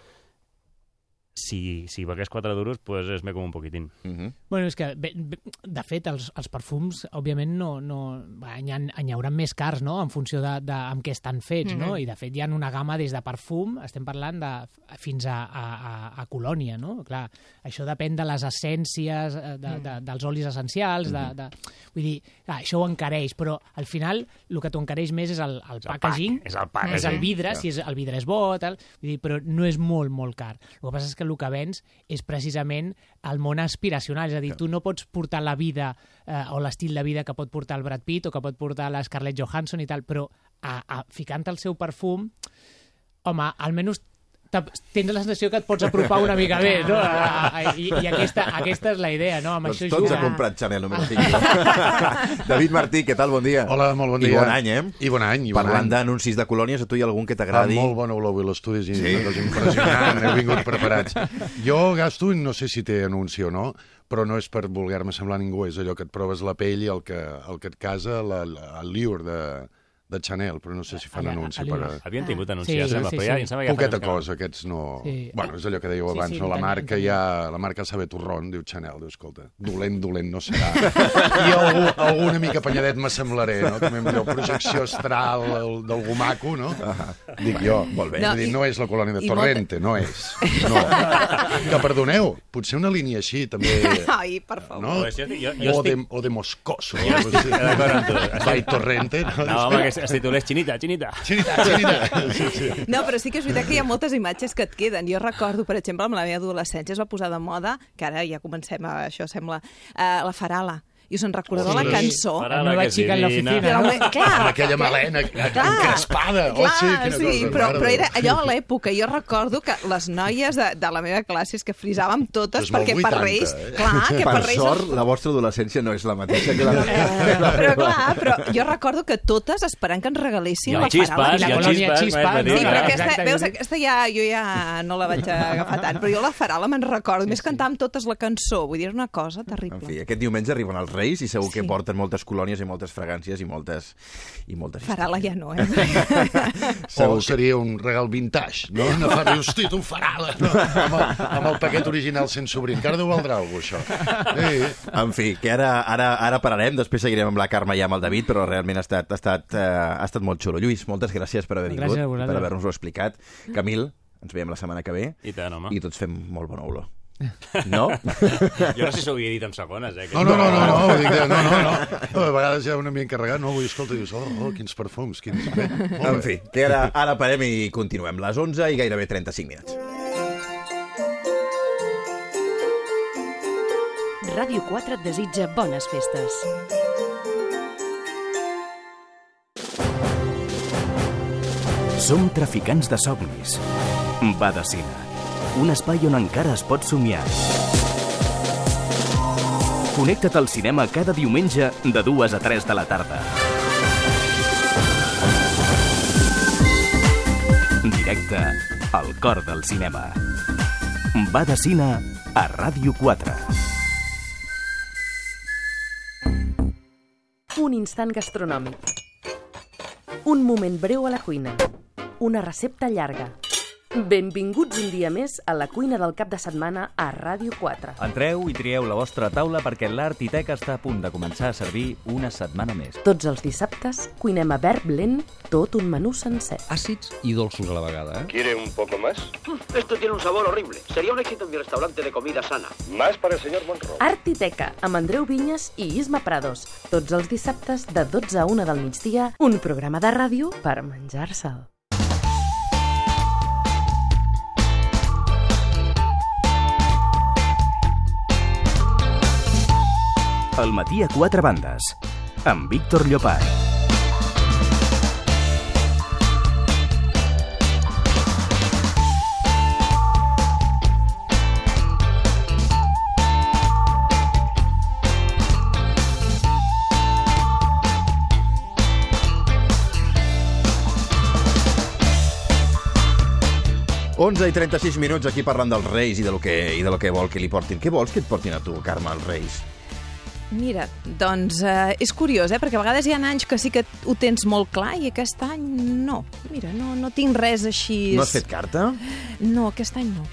si, si pagués 4 duros, pues es me como un poquitín. Uh -huh. Bueno, és que, bé, bé, de fet, els, els perfums, òbviament, no, no, n'hi, ha, n'hi haurà més cars, no?, en funció de, de amb què estan fets, no? Mhm. I, de fet, hi ha una gamma des de perfum, estem parlant de, fins a, a, a, a colònia, no? Clar, això depèn de les essències, eh, de, de, dels olis essencials, de, de, vull dir, clar, això ho encareix, però al final el que t'ho encareix més és el, el És el packaging, pack, és el packaging. és el vidre, Clar. si és, el vidre és bo, tal, vull dir, però no és molt, molt car. El que passa és que el que vens és precisament el món aspiracional, és a dir, tu no pots portar la vida eh, o l'estil de vida que pot portar el Brad Pitt o que pot portar la Scarlett Johansson i tal, però a, a, ficant el seu perfum, home, almenys tens la sensació que et pots apropar una mica bé, no? I, I aquesta, aquesta és la idea, no? Amb Doncs això tots jugar. ha comprat Chanel número 5. David Martí, què tal? Bon dia. Hola, molt bon I dia. bon any, eh? I bon any. I bon Parlant d'anuncis de colònies, a tu hi ha algun que t'agradi? molt bona olor avui l'estudi, és Sí? cosa impressionant, heu vingut preparats. Jo gasto, i no sé si té anunci o no, però no és per voler-me semblar a ningú, és allò que et proves la pell i el que, el que et casa, la, la, el liur de, de Chanel, però no sé si fan anunci a per... Havien tingut Sí, anuncis, sí, sembla, sí, però ja, sí. em sembla que Poqueta cosa, aquests no... Sí. Bueno, és allò que dèieu Sí, abans, sí, no? La marca ja... La marca saber torrón, diu Chanel, diu, escolta, dolent, dolent no serà. I algú, algú una mica panyadet m'assemblaré, no? També amb allò, projecció astral d'algú maco, no? Dic jo. Molt bé. No, dir, i- no és la colònia de Torrente, no és. No. Que perdoneu, potser una línia així, també... Ai, per favor. No? Jo jo- jo o, de, estic- o de Moscoso. Jo estic d'acord amb tu. Estic- By Torrente. No, No, home, que es, es titulés Chinita, Chinita. Xinita, xinita. Sí, sí. No, però sí que és veritat que hi ha moltes imatges que et queden. Jo recordo, per exemple, amb la meva adolescència es va posar de moda, que ara ja comencem a, això sembla, uh, la farala. I us en recordeu Ostres. la cançó? La és xica en l'oficina. Clar, Amb aquella melena encrespada. Oh, Clar, sí, quina sí, cosa. però, però era allò a l'època. Jo recordo que les noies de, de la meva classe és que frisàvem totes perquè per 80, Reis... eh? Clar, que per, Per Reis... sort, la vostra adolescència no és la mateixa que la Però clar, però jo recordo que totes esperant que ens regalessin I el la xispas, farala. I la colònia de Sí, però aquesta, veus, aquesta ja, jo ja no la vaig agafar tant, però jo la farala me'n recordo, més cantàvem totes la cançó, vull dir, és una cosa En terrible. fi, aquest diumenge arriben els Reis i segur que Sí. porten moltes colònies i moltes fragàncies i moltes... I moltes Farala ja no, eh? O seria un regal vintage, no? Una fa, hosti, tu farala, no? amb, el, amb el paquet original sense obrir. Encara deu valdrà cosa, això. Sí. En fi, que ara, ara, ara pararem, després seguirem amb la Carme i amb el David, però realment ha estat, ha estat, eh, ha estat molt xulo. Lluís, moltes gràcies per haver vingut, per haver-nos-ho explicat. Camil, ens veiem la setmana que ve I tant, home. i tots fem molt bona olor. No? Jo no sé si ho havia dit en segones, eh? No, no, no, no, no, dic, no, no, no. no. A vegades ja una mica encarregat, no? Vull, escolta, dius, oh, oh, quins perfums, quins... Bé, En fi, que ara, ara parem i continuem. Les 11 i gairebé 35 minuts. Ràdio 4 et desitja bones festes. Som traficants de somnis. Va de cine. Un espai on encara es pot somiar. Connecta't al cinema cada diumenge de 2 a 3 de la tarda. directe al cor del cinema. Va de cine a Ràdio 4. Un instant gastronòmic. Un moment breu a la cuina. Una recepta llarga. Benvinguts un dia més a la cuina del cap de setmana a Ràdio 4. Entreu i trieu la vostra taula perquè l'Art i Tec està a punt de començar a servir una setmana més. Tots els dissabtes cuinem a verb lent tot un menú sencer. Àcids i dolços a la vegada, eh? ¿Quiere un poco más? Esto tiene un sabor horrible. Sería un éxito en mi restaurante de comida sana. Más para el señor Monroe. Art i Teca, amb Andreu Vinyes i Isma Prados. Tots els dissabtes de 12 a 1 del migdia, un programa de ràdio per menjar-se'l. El matí a quatre bandes, amb Víctor Llopart. 11 i 36 minuts aquí parlant dels Reis i de lo que, i de lo que vol que li portin. Què vols que et portin a tu, Carme, els Reis? Mira, doncs eh, és curiós, eh? perquè a vegades hi ha anys que sí que ho tens molt clar i aquest any no. Mira, no, no tinc res així... No has fet carta? No, aquest any no.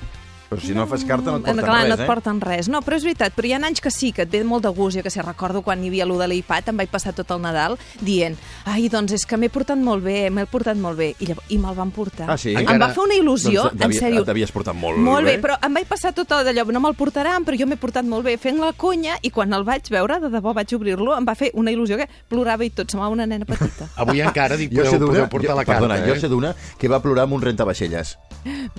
Però si no fas carta no et porten Clar, res, no et eh? porten res. No, però és veritat, però hi ha anys que sí, que et ve molt de gust. Jo que sé, recordo quan hi havia allò de l'iPad, em vaig passar tot el Nadal dient ai, doncs és que m'he portat molt bé, m'he portat molt bé. I, llavors, i me'l van portar. Ah, sí? Em Encara- va fer una il·lusió, doncs, en sèrio. et devies portar molt Molt bé, bé. però em vaig passar tot d'allò, no me'l portaran, però jo m'he portat molt bé fent la conya i quan el vaig veure, de debò vaig obrir-lo, em va fer una il·lusió que plorava i tot, semblava una nena petita. Avui encara dic, Jo sé podeu, d'una, podeu portar jo, la carta, perdona, eh? jo sé d'una que va plorar amb un rentavaixelles.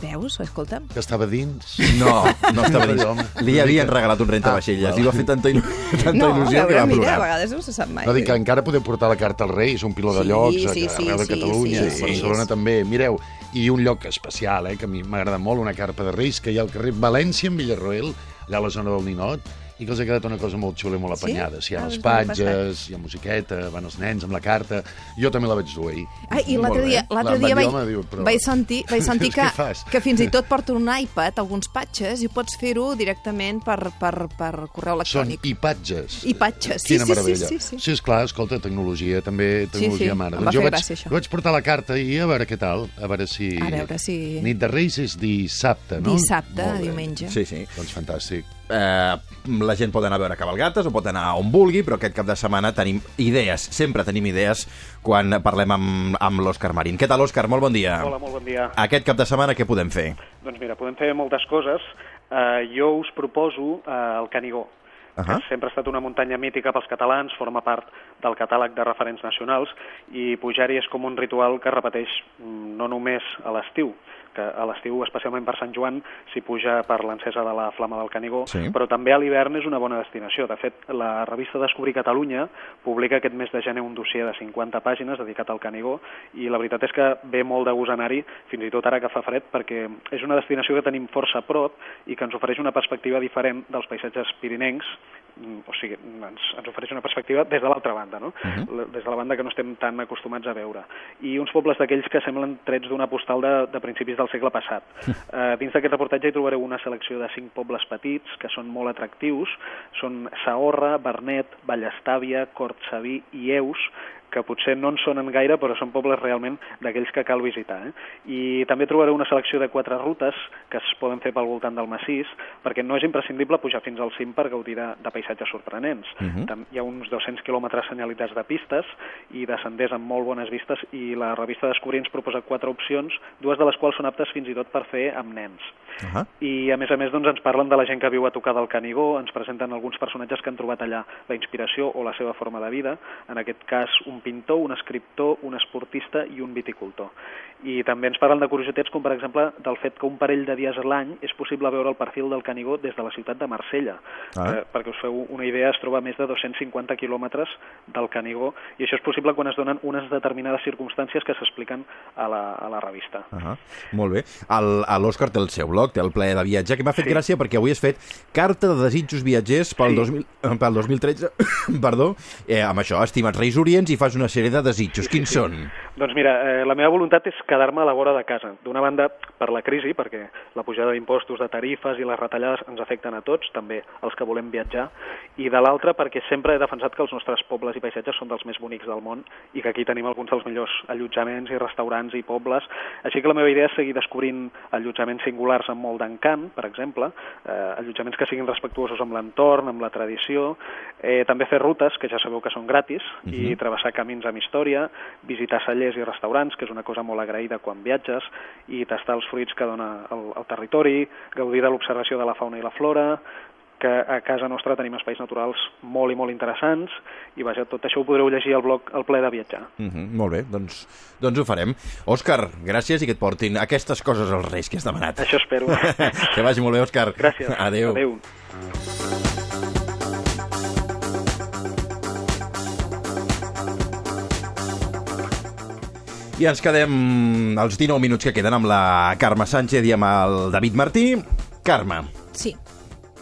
Veus? Escolta'm. Que estava dins. No, no estava dins. Li havien regalat un rentavaixelles. Ah, Li va fer tanta, il tanta no, il·lusió a que veure, va mira, a plorar. vegades no se sap mai. No, dic que encara podeu portar la carta als Reis, un piló de Sí, llocs, sí, a- sí, arreu de sí, Catalunya, sí, a sí. Barcelona també. Mireu, i un lloc especial, eh, que a mi m'agrada molt, una carpa de Reis, que hi ha al carrer València, en Villarroel, allà a la zona del Ninot, i que els ha quedat una cosa molt xula i molt Sí? apanyada. Sí, hi ha Ah, els doncs patges, hi ha musiqueta, van els nens amb la carta... Jo també la vaig dur ahir. Ai, i l'altre dia, l'altre La dia vaig, diu, però- vaig sentir, vaig sentir que, que fins i tot porta un iPad, alguns patxes, i ho pots fer-ho directament per, per, per correu Són electrònic. ipatges. Ipatges, sí, Quina sí, sí, meravella. sí, sí. Sí, esclar, escolta, tecnologia, també tecnologia sí, mare. em va jo fer vaig, gràcia, jo vaig portar la carta i a veure què tal, a veure si... A veure si- Nit de Reis és dissabte, no? Dissabte, diumenge. Sí, sí. Doncs fantàstic. Eh, la gent pot anar a veure cabalgates o pot anar on vulgui, però aquest cap de setmana tenim idees, sempre tenim idees quan parlem amb, amb l'Òscar Marín. Què tal, Òscar? Molt bon dia. Hola, molt bon dia. Aquest cap de setmana què podem fer? Doncs mira, podem fer moltes coses. Uh, jo us proposo uh, el Canigó, Uh que sempre ha estat una muntanya mítica pels catalans, forma part del catàleg de referents nacionals, i pujar-hi és com un ritual que es repeteix mm, no només a l'estiu, que a l'estiu, especialment per Sant Joan, s'hi puja per l'encesa de la flama del Canigó, Sí. però també a l'hivern és una bona destinació. De fet, la revista Descobrir Catalunya publica aquest mes de gener un dossier de 50 pàgines dedicat al Canigó i la veritat és que ve molt de gust anar-hi, fins i tot ara que fa fred, perquè és una destinació que tenim força a prop i que ens ofereix una perspectiva diferent dels paisatges pirinencs, mm, o sigui, ens, ens ofereix una perspectiva des de l'altra banda, no? La- des de la banda que no estem tan acostumats a veure. I uns pobles d'aquells que semblen trets d'una postal de, de principis del segle passat. Uh, dins d'aquest reportatge hi trobareu una selecció de cinc pobles petits que són molt atractius. Són Saorra, Bernet, Vallestàvia, Cortsaví i Eus, que potser no en sonen gaire, però són pobles realment d'aquells que cal visitar. Eh? I també trobareu una selecció de quatre rutes que es poden fer pel voltant del massís, perquè no és imprescindible pujar fins al cim per gaudir de, de paisatges sorprenents. Mhm. Tam- Hi ha uns 200 quilòmetres senyalitzats de pistes i de senders amb molt bones vistes i la revista Descobrir ens proposa quatre opcions, dues de les quals són aptes fins i tot per fer amb nens. Uh -huh. I a més a més doncs, ens parlen de la gent que viu a tocar del Canigó, ens presenten alguns personatges que han trobat allà la inspiració o la seva forma de vida, en aquest cas un pintor, un escriptor, un esportista i un viticultor. I també ens parlen de curiositats com per exemple del fet que un parell de dies a l'any és possible veure el perfil del Canigó des de la ciutat de Marsella. Ah. Eh, perquè us feu una idea, es troba a més de 250 quilòmetres del Canigó i això és possible quan es donen unes determinades circumstàncies que s'expliquen a, la, a la revista. Uh -huh. Molt bé. L'Òscar té el seu blog, té el ple de viatge, que m'ha fet Sí. gràcia perquè avui has fet carta de desitjos viatgers pel, Sí. 2000, eh, pel 2013, perdó, eh, amb això, estimat Reis Orients, i fas una sèrie de desitjos. Quins són? Doncs mira, eh, la meva voluntat és quedar-me a la vora de casa. D'una banda, per la crisi, perquè la pujada d'impostos, de tarifes i les retallades ens afecten a tots, també els que volem viatjar, i de l'altra perquè sempre he defensat que els nostres pobles i paisatges són dels més bonics del món i que aquí tenim alguns dels millors allotjaments i restaurants i pobles. Així que la meva idea és seguir descobrint allotjaments singulars amb molt d'encant, per exemple, eh, allotjaments que siguin respectuosos amb l'entorn, amb la tradició, eh, també fer rutes, que ja sabeu que són gratis, uh -huh. i travessar camins amb història, visitar cellers i restaurants, que és una cosa molt agraïda quan viatges, i tastar els fruits que dona el, el territori, gaudir de l'observació de la fauna i la flora, que a casa nostra tenim espais naturals molt i molt interessants i vaja, tot això ho podreu llegir al blog El ple de viatjar. Uh -huh, molt bé, doncs, doncs ho farem. Òscar, gràcies i que et portin aquestes coses als Reis que has demanat. Això espero. que vagi molt bé, Òscar. Gràcies. Adéu. Adéu. I ens quedem els 19 minuts que queden amb la Carme Sánchez i amb el David Martí. Carme, Sí.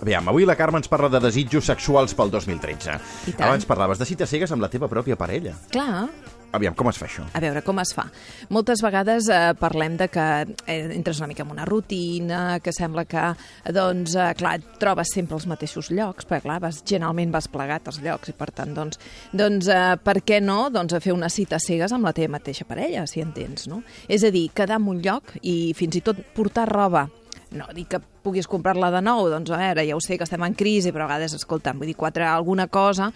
aviam, avui la Carme ens parla de desitjos sexuals pel 2013. I tant. Abans parlaves de cites cegues amb la teva pròpia parella. Clar, Aviam, com es fa això? A veure, com es fa? Moltes vegades eh, parlem de que eh, entres una mica en una rutina, que sembla que, doncs, eh, clar, trobes sempre els mateixos llocs, perquè, clar, vas, generalment vas plegat als llocs, i per tant, doncs, doncs eh, per què no doncs, a fer una cita cegues amb la teva mateixa parella, si entens, no? És a dir, quedar en un lloc i fins i tot portar roba no dic que puguis comprar-la de nou, doncs a veure, ja ho sé que estem en crisi, però a vegades, escolta'm, vull dir, quatre alguna cosa,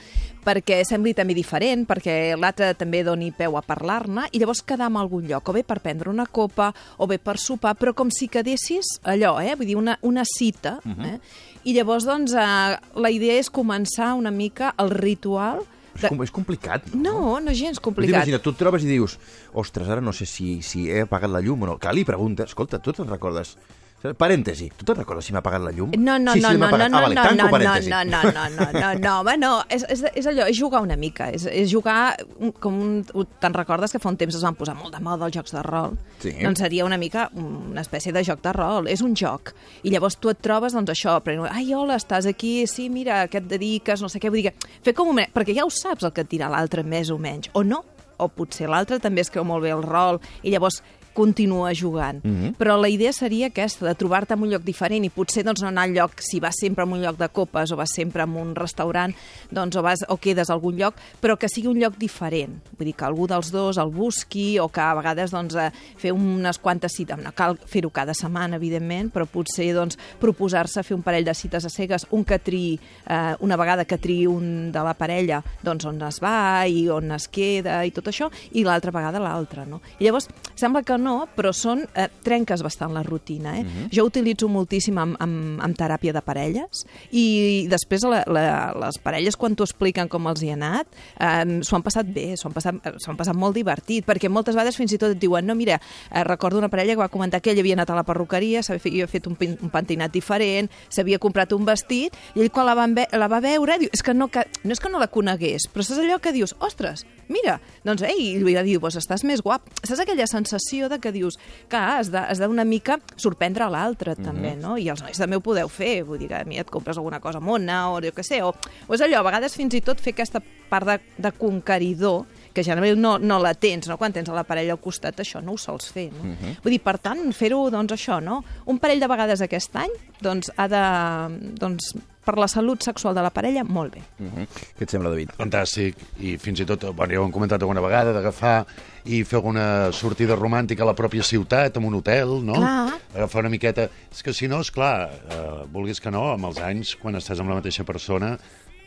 perquè sembli també diferent, perquè l'altre també doni peu a parlar-ne, i llavors quedar en algun lloc, o bé per prendre una copa, o bé per sopar, però com si quedessis allò, eh? vull dir, una, una cita, uh -huh. eh? i llavors, doncs, eh, la idea és començar una mica el ritual És, com, és complicat, no? No, no és gens complicat. Imagina, tu et trobes i dius ostres, ara no sé si, si he apagat la llum o no. Clar, li pregunta, escolta, tu te'n recordes... Parèntesi, tu te'n recordes si m'ha apagat la llum? No, no, sí, no, sí, no, no, no, ah, vale, no, no, no, parèntesi. no, no, no, no, no, no, home, no, és, és, és allò, és jugar una mica, és, és jugar, com un, te'n recordes que fa un temps es van posar molt de moda els jocs de rol? Sí. Doncs seria una mica una espècie de joc de rol, és un joc, i llavors tu et trobes, doncs això, però, ai, hola, estàs aquí, sí, mira, què et dediques, no sé què, vull dir, que fer com un... perquè ja ho saps el que et dirà l'altre més o menys, o no, o potser l'altre també es creu molt bé el rol, i llavors continua jugant. Mhm. Però la idea seria aquesta, de trobar-te en un lloc diferent i potser doncs, no anar al lloc, si vas sempre a un lloc de copes o vas sempre a un restaurant, doncs, o, vas, o quedes a algun lloc, però que sigui un lloc diferent. Vull dir, que algú dels dos el busqui o que a vegades doncs, eh, fer unes quantes cites, no cal fer-ho cada setmana, evidentment, però potser doncs, proposar-se fer un parell de cites a cegues, un que triï, eh, una vegada que triï un de la parella, doncs on es va i on es queda i tot això, i l'altra vegada l'altra, no? I llavors, sembla que no, però són, eh, trenques bastant la rutina, eh? Mhm. Jo utilitzo moltíssim amb, amb, amb teràpia de parelles i després la, la, les parelles quan t'ho expliquen com els hi ha anat eh, s'ho han passat bé, s'ho han, passat, han passat molt divertit, perquè moltes vegades fins i tot et diuen, no, mira, eh, recordo una parella que va comentar que ell havia anat a la perruqueria, s'havia fet, un, pin- un pentinat diferent, s'havia comprat un vestit, i ell quan la, van ve, la va veure, diu, és que no, que, no és que no la conegués, però saps allò que dius, ostres, mira, doncs, ei, i li va dir, pues, estàs més guap. Saps aquella sensació de que dius que has de- has d'una mica sorprendre a l'altre, també, no? I els nois també ho podeu fer, vull dir que a mi et compres alguna cosa mona o jo què sé, o, o és allò, a vegades fins i tot fer aquesta part de, de conqueridor que generalment no, no la tens, no? Quan tens a la parella al costat, això no ho sols fer, no? Vull dir, per tant, fer-ho, doncs, això, no? Un parell de vegades aquest any, doncs, ha de... Doncs, per la salut sexual de la parella, molt bé. Uh -huh. Què et sembla, David? Fantàstic, i fins i tot, bueno, ja ho hem comentat alguna vegada, d'agafar i fer alguna sortida romàntica a la pròpia ciutat, en un hotel, no? Clar. Agafar una miqueta... És que si no, és clar, eh, vulguis que no, amb els anys, quan estàs amb la mateixa persona,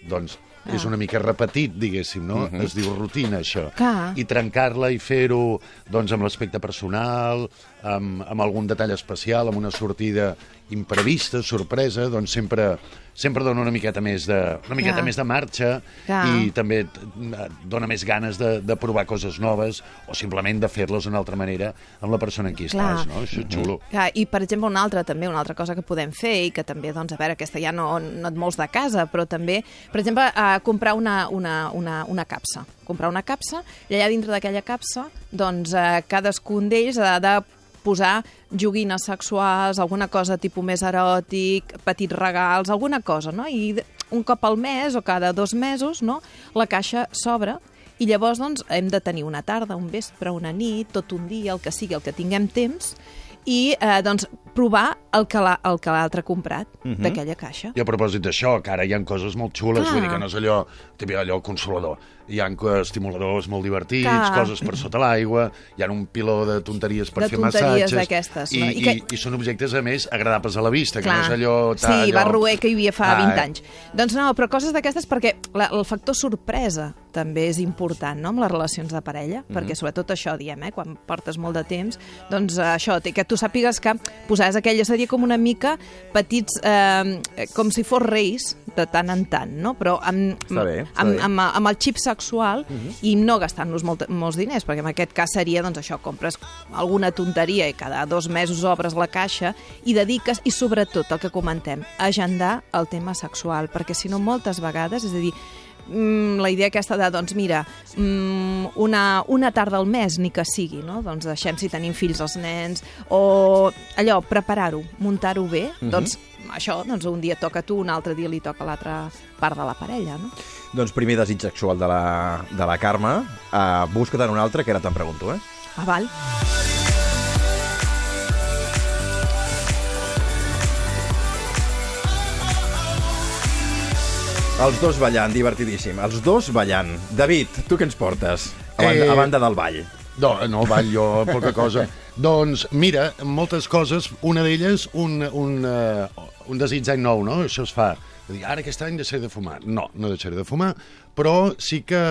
doncs Ah. és una mica repetit, diguéssim, no? Mhm. Es diu rutina, això. Clar. I trencar-la i fer-ho doncs, amb l'aspecte personal, amb, amb algun detall especial, amb una sortida imprevista, sorpresa, doncs sempre, sempre dona una miqueta més de, una miqueta Clar. més de marxa Clar. i també et eh, dona més ganes de, de provar coses noves o simplement de fer-les d'una altra manera amb la persona en qui Clar. estàs, no? Això és xulo. Clar, I, per exemple, una altra, també, una altra cosa que podem fer i que també, doncs, a veure, aquesta ja no, no et mols de casa, però també, per exemple, a comprar una, una, una, una capsa. Comprar una capsa i allà dintre d'aquella capsa, doncs, eh, cadascun d'ells ha de posar joguines sexuals, alguna cosa tipus més eròtic, petits regals, alguna cosa, no? I un cop al mes o cada dos mesos, no?, la caixa s'obre I llavors, doncs, hem de tenir una tarda, un vespre, una nit, tot un dia, el que sigui, el que tinguem temps, i eh, doncs, provar el que la- el que l'altre ha comprat Mhm. d'aquella caixa. I a propòsit d'això, que ara hi ha coses molt xules, Clar. vull dir que no és allò, allò consolador. Hi ha estimuladors molt divertits, Clar. coses per sota l'aigua, hi ha un piló de tonteries per De fer tonteries massatges. d'aquestes, I, no? I, I i, que- I són objectes, a més, agradables a la vista, que no Clar. és allò... Sí, allò... Barroer, que hi havia fa Ah, 20 eh? anys. Doncs no, però coses d'aquestes perquè la, el factor sorpresa també és important, no?, amb les relacions de parella, Mhm. perquè sobretot això diem, eh, quan portes molt de temps, doncs eh, això, que tu sàpigues que posaràs aquella seria com una mica petits, eh, com si fos reis, de tant en tant, no?, però amb, Està bé, està amb, bé. amb, amb el xip sexual i no gastant-nos molt, molts diners, perquè en aquest cas seria, doncs això, compres alguna tonteria i cada dos mesos obres la caixa i dediques, i sobretot el que comentem, agendar el tema sexual, perquè si no moltes vegades, és a dir, mm, la idea aquesta de, doncs mira, mm, una, una tarda al mes, ni que sigui, no? Doncs deixem si tenim fills els nens, o allò, preparar-ho, muntar-ho bé, Mhm. doncs això, doncs un dia toca tu, un altre dia li toca l'altra part de la parella, no? Doncs primer desig sexual de la, de la Carme. Uh, busca-te'n un altre, que ara te'n pregunto, eh? Ah, val. Els dos ballant, divertidíssim. Els dos ballant. David, tu què ens portes? A banda, Eh, a banda del ball. No, no ball jo, poca cosa. doncs, mira, moltes coses, una d'elles, un, un, uh, un desig d'any nou, no? Això es fa. Dir, ara aquest any deixaré de fumar. No, no deixaré de fumar, però sí que,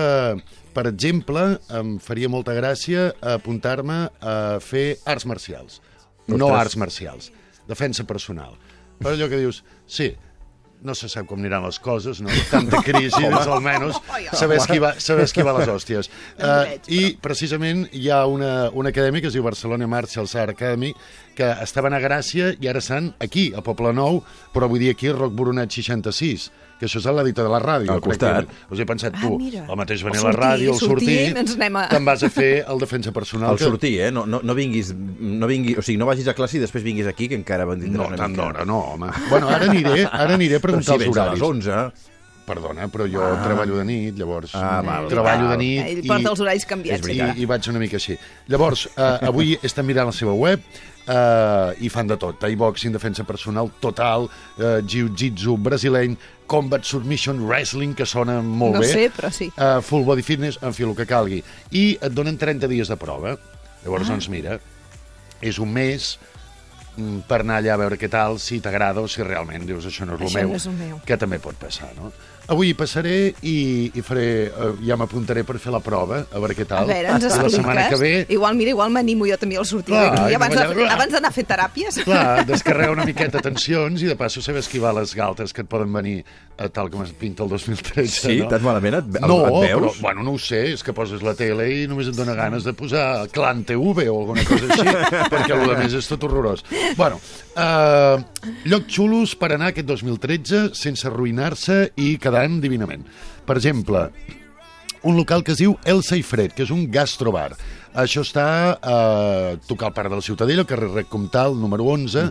per exemple, em faria molta gràcia apuntar-me a fer arts marcials. No arts marcials, defensa personal. Però allò que dius, sí, no se sap com aniran les coses, no? Tanta crisi, doncs almenys saber esquivar, saber esquivar les hòsties. Uh, I precisament hi ha una, una acadèmia que es diu Barcelona Martial Art Academy que estaven a Gràcia i ara estan aquí, a Poble Nou, però vull dir aquí a Roc Boronat 66, que això és a l'editor de la ràdio. Al costat. Us he pensat, Ah, tu, mira. el mateix venir a la ràdio, el sortir, sortir, a- te'n vas a fer el defensa personal. El que- sortir, eh? No, no, no vinguis... No vingui, o sigui, no vagis a classe i després vinguis aquí, que encara van No, una tant mica. d'hora, no, home. Bueno, ara aniré, ara aniré a preguntar Però si els vens a horaris. les 11... Perdona, però jo Ah. treballo de nit, llavors Ah, val, treballo val. de nit Ell porta els horaris canviats. I, i vaig una mica així. Llavors, eh, avui estem mirant la seva web eh, i fan de tot. Thai boxing, defensa personal total, eh, jiu-jitsu brasileny, combat submission wrestling, que sona molt No bé. sé, però sí. Eh, full body fitness, en fi, el que calgui. I et donen 30 dies de prova. Llavors, Ah. doncs mira, és un mes mm, per anar allà a veure què tal, si t'agrada o si realment dius això no és el meu, no és el meu. que també pot passar, no? Avui hi passaré i, i faré, eh, ja m'apuntaré per fer la prova, a veure què A tal. veure, ens I la expliques? setmana que ve Igual, mira, igual m'animo jo també al sortir d'aquí, i abans allà- de- abans d'anar a fer teràpies. Clar, descarregar una miqueta tensions i de passo saber esquivar les galtes que et poden venir a tal com es pinta el 2013. Sí, no? tan malament et, No, et però, veus? bueno, no ho sé, és que poses la tele i només et dona ganes de posar Clan TV o alguna cosa així, perquè el més és tot horrorós. Bueno, uh, lloc xulos per anar aquest 2013 sense arruïnar-se i quedant divinament. Per exemple, un local que es diu El Seifred, que és un gastrobar. Això està a tocar al Parc de la Ciutadella, al carrer Rec Comtal, número 11,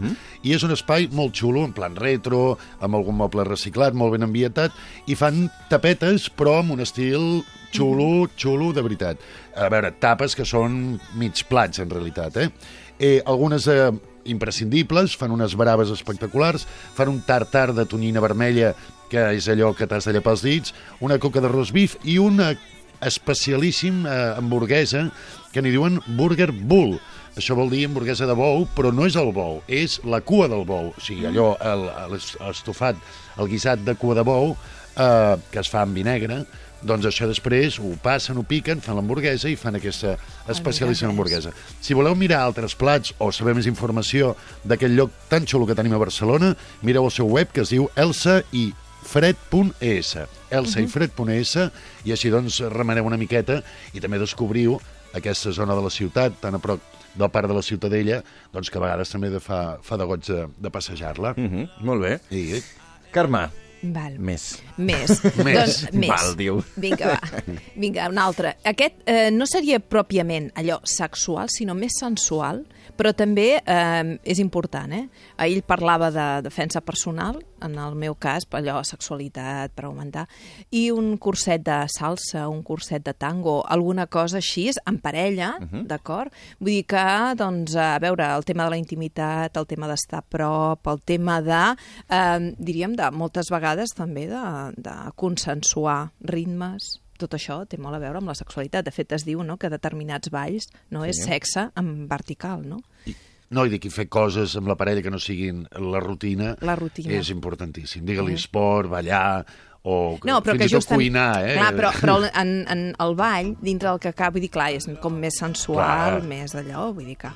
i és un espai molt xulo, en plan retro, amb algun moble reciclat, molt ben ambientat, i fan tapetes, però amb un estil xulo, xulo, de veritat. A veure, tapes que són mig plats, en realitat, eh? eh algunes eh, imprescindibles, fan unes braves espectaculars, fan un tartar de tonyina vermella, que és allò que t'has de llepar els dits, una coca de roast beef i una especialíssim eh, hamburguesa que n'hi diuen Burger Bull. Això vol dir hamburguesa de bou, però no és el bou, és la cua del bou. O sigui, allò, el- el- l'estofat, el guisat de cua de bou, eh, que es fa amb vinegre, doncs això després ho passen, ho piquen, fan l'hamburguesa i fan aquesta especialíssima hamburguesa. Si voleu mirar altres plats o saber més informació d'aquest lloc tan xulo que tenim a Barcelona, mireu el seu web que es diu elsa i fred.es elsa i així doncs remeneu una miqueta i també descobriu aquesta zona de la ciutat, tan a prop del Parc de la Ciutadella, doncs que a vegades també de fa, fa de goig de, de passejar-la. Mm -hmm, molt bé. I, Carme, Val. Més. Més. Més. Doncs, més. Val, diu. Vinga, va. Vinga, un altre. Aquest eh, no seria pròpiament allò sexual, sinó més sensual, però també eh, és important, eh? Ell parlava de defensa personal, en el meu cas, allò, sexualitat, per augmentar, i un curset de salsa, un curset de tango, alguna cosa així, en parella, uh -huh. d'acord? Vull dir que, doncs, a veure, el tema de la intimitat, el tema d'estar a prop, el tema de, eh, diríem, de moltes vegades també de, de consensuar ritmes, tot això té molt a veure amb la sexualitat. De fet, es diu no, que determinats balls no Sí. és sexe en vertical, no? No, i dic, fer coses amb la parella que no siguin la rutina, La rutina. és importantíssim. Digue-li Mm. esport, ballar, o No, però fins que i tot just en- cuinar, eh? Clar, però, però en, en el ball, dintre del que acaba, vull dir, clar, és com més sensual, Clar. més d'allò, vull dir que...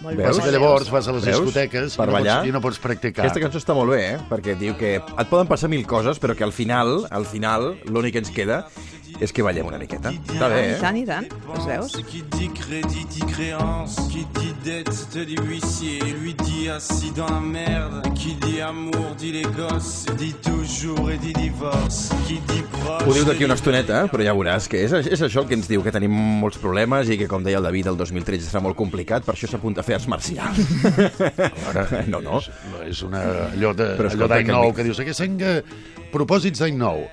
Molt Veus? que llavors vas a les Veus? discoteques per i no pots- ballar. i no pots practicar. Aquesta cançó està molt bé, eh? Perquè diu que et poden passar mil coses, però que al final, al final, l'únic que ens queda és que ballem una miqueta. Està bé, I eh? tant, i tant. Els veus? Qui dit crédit dit créance, qui dit dette te dit huissier, lui dit assis dans la merde, qui dit amour dit les gosses, dit toujours et dit divorce, qui dit proche. Ho diu d'aquí una estoneta, però ja veuràs que és, és això el que ens diu, que tenim molts problemes i que, com deia el David, el 2013 serà molt complicat, per això s'apunta a fer arts marcials. No, no. És, és una, allò d'any que nou que dius, aquest any que propòsits d'any nou.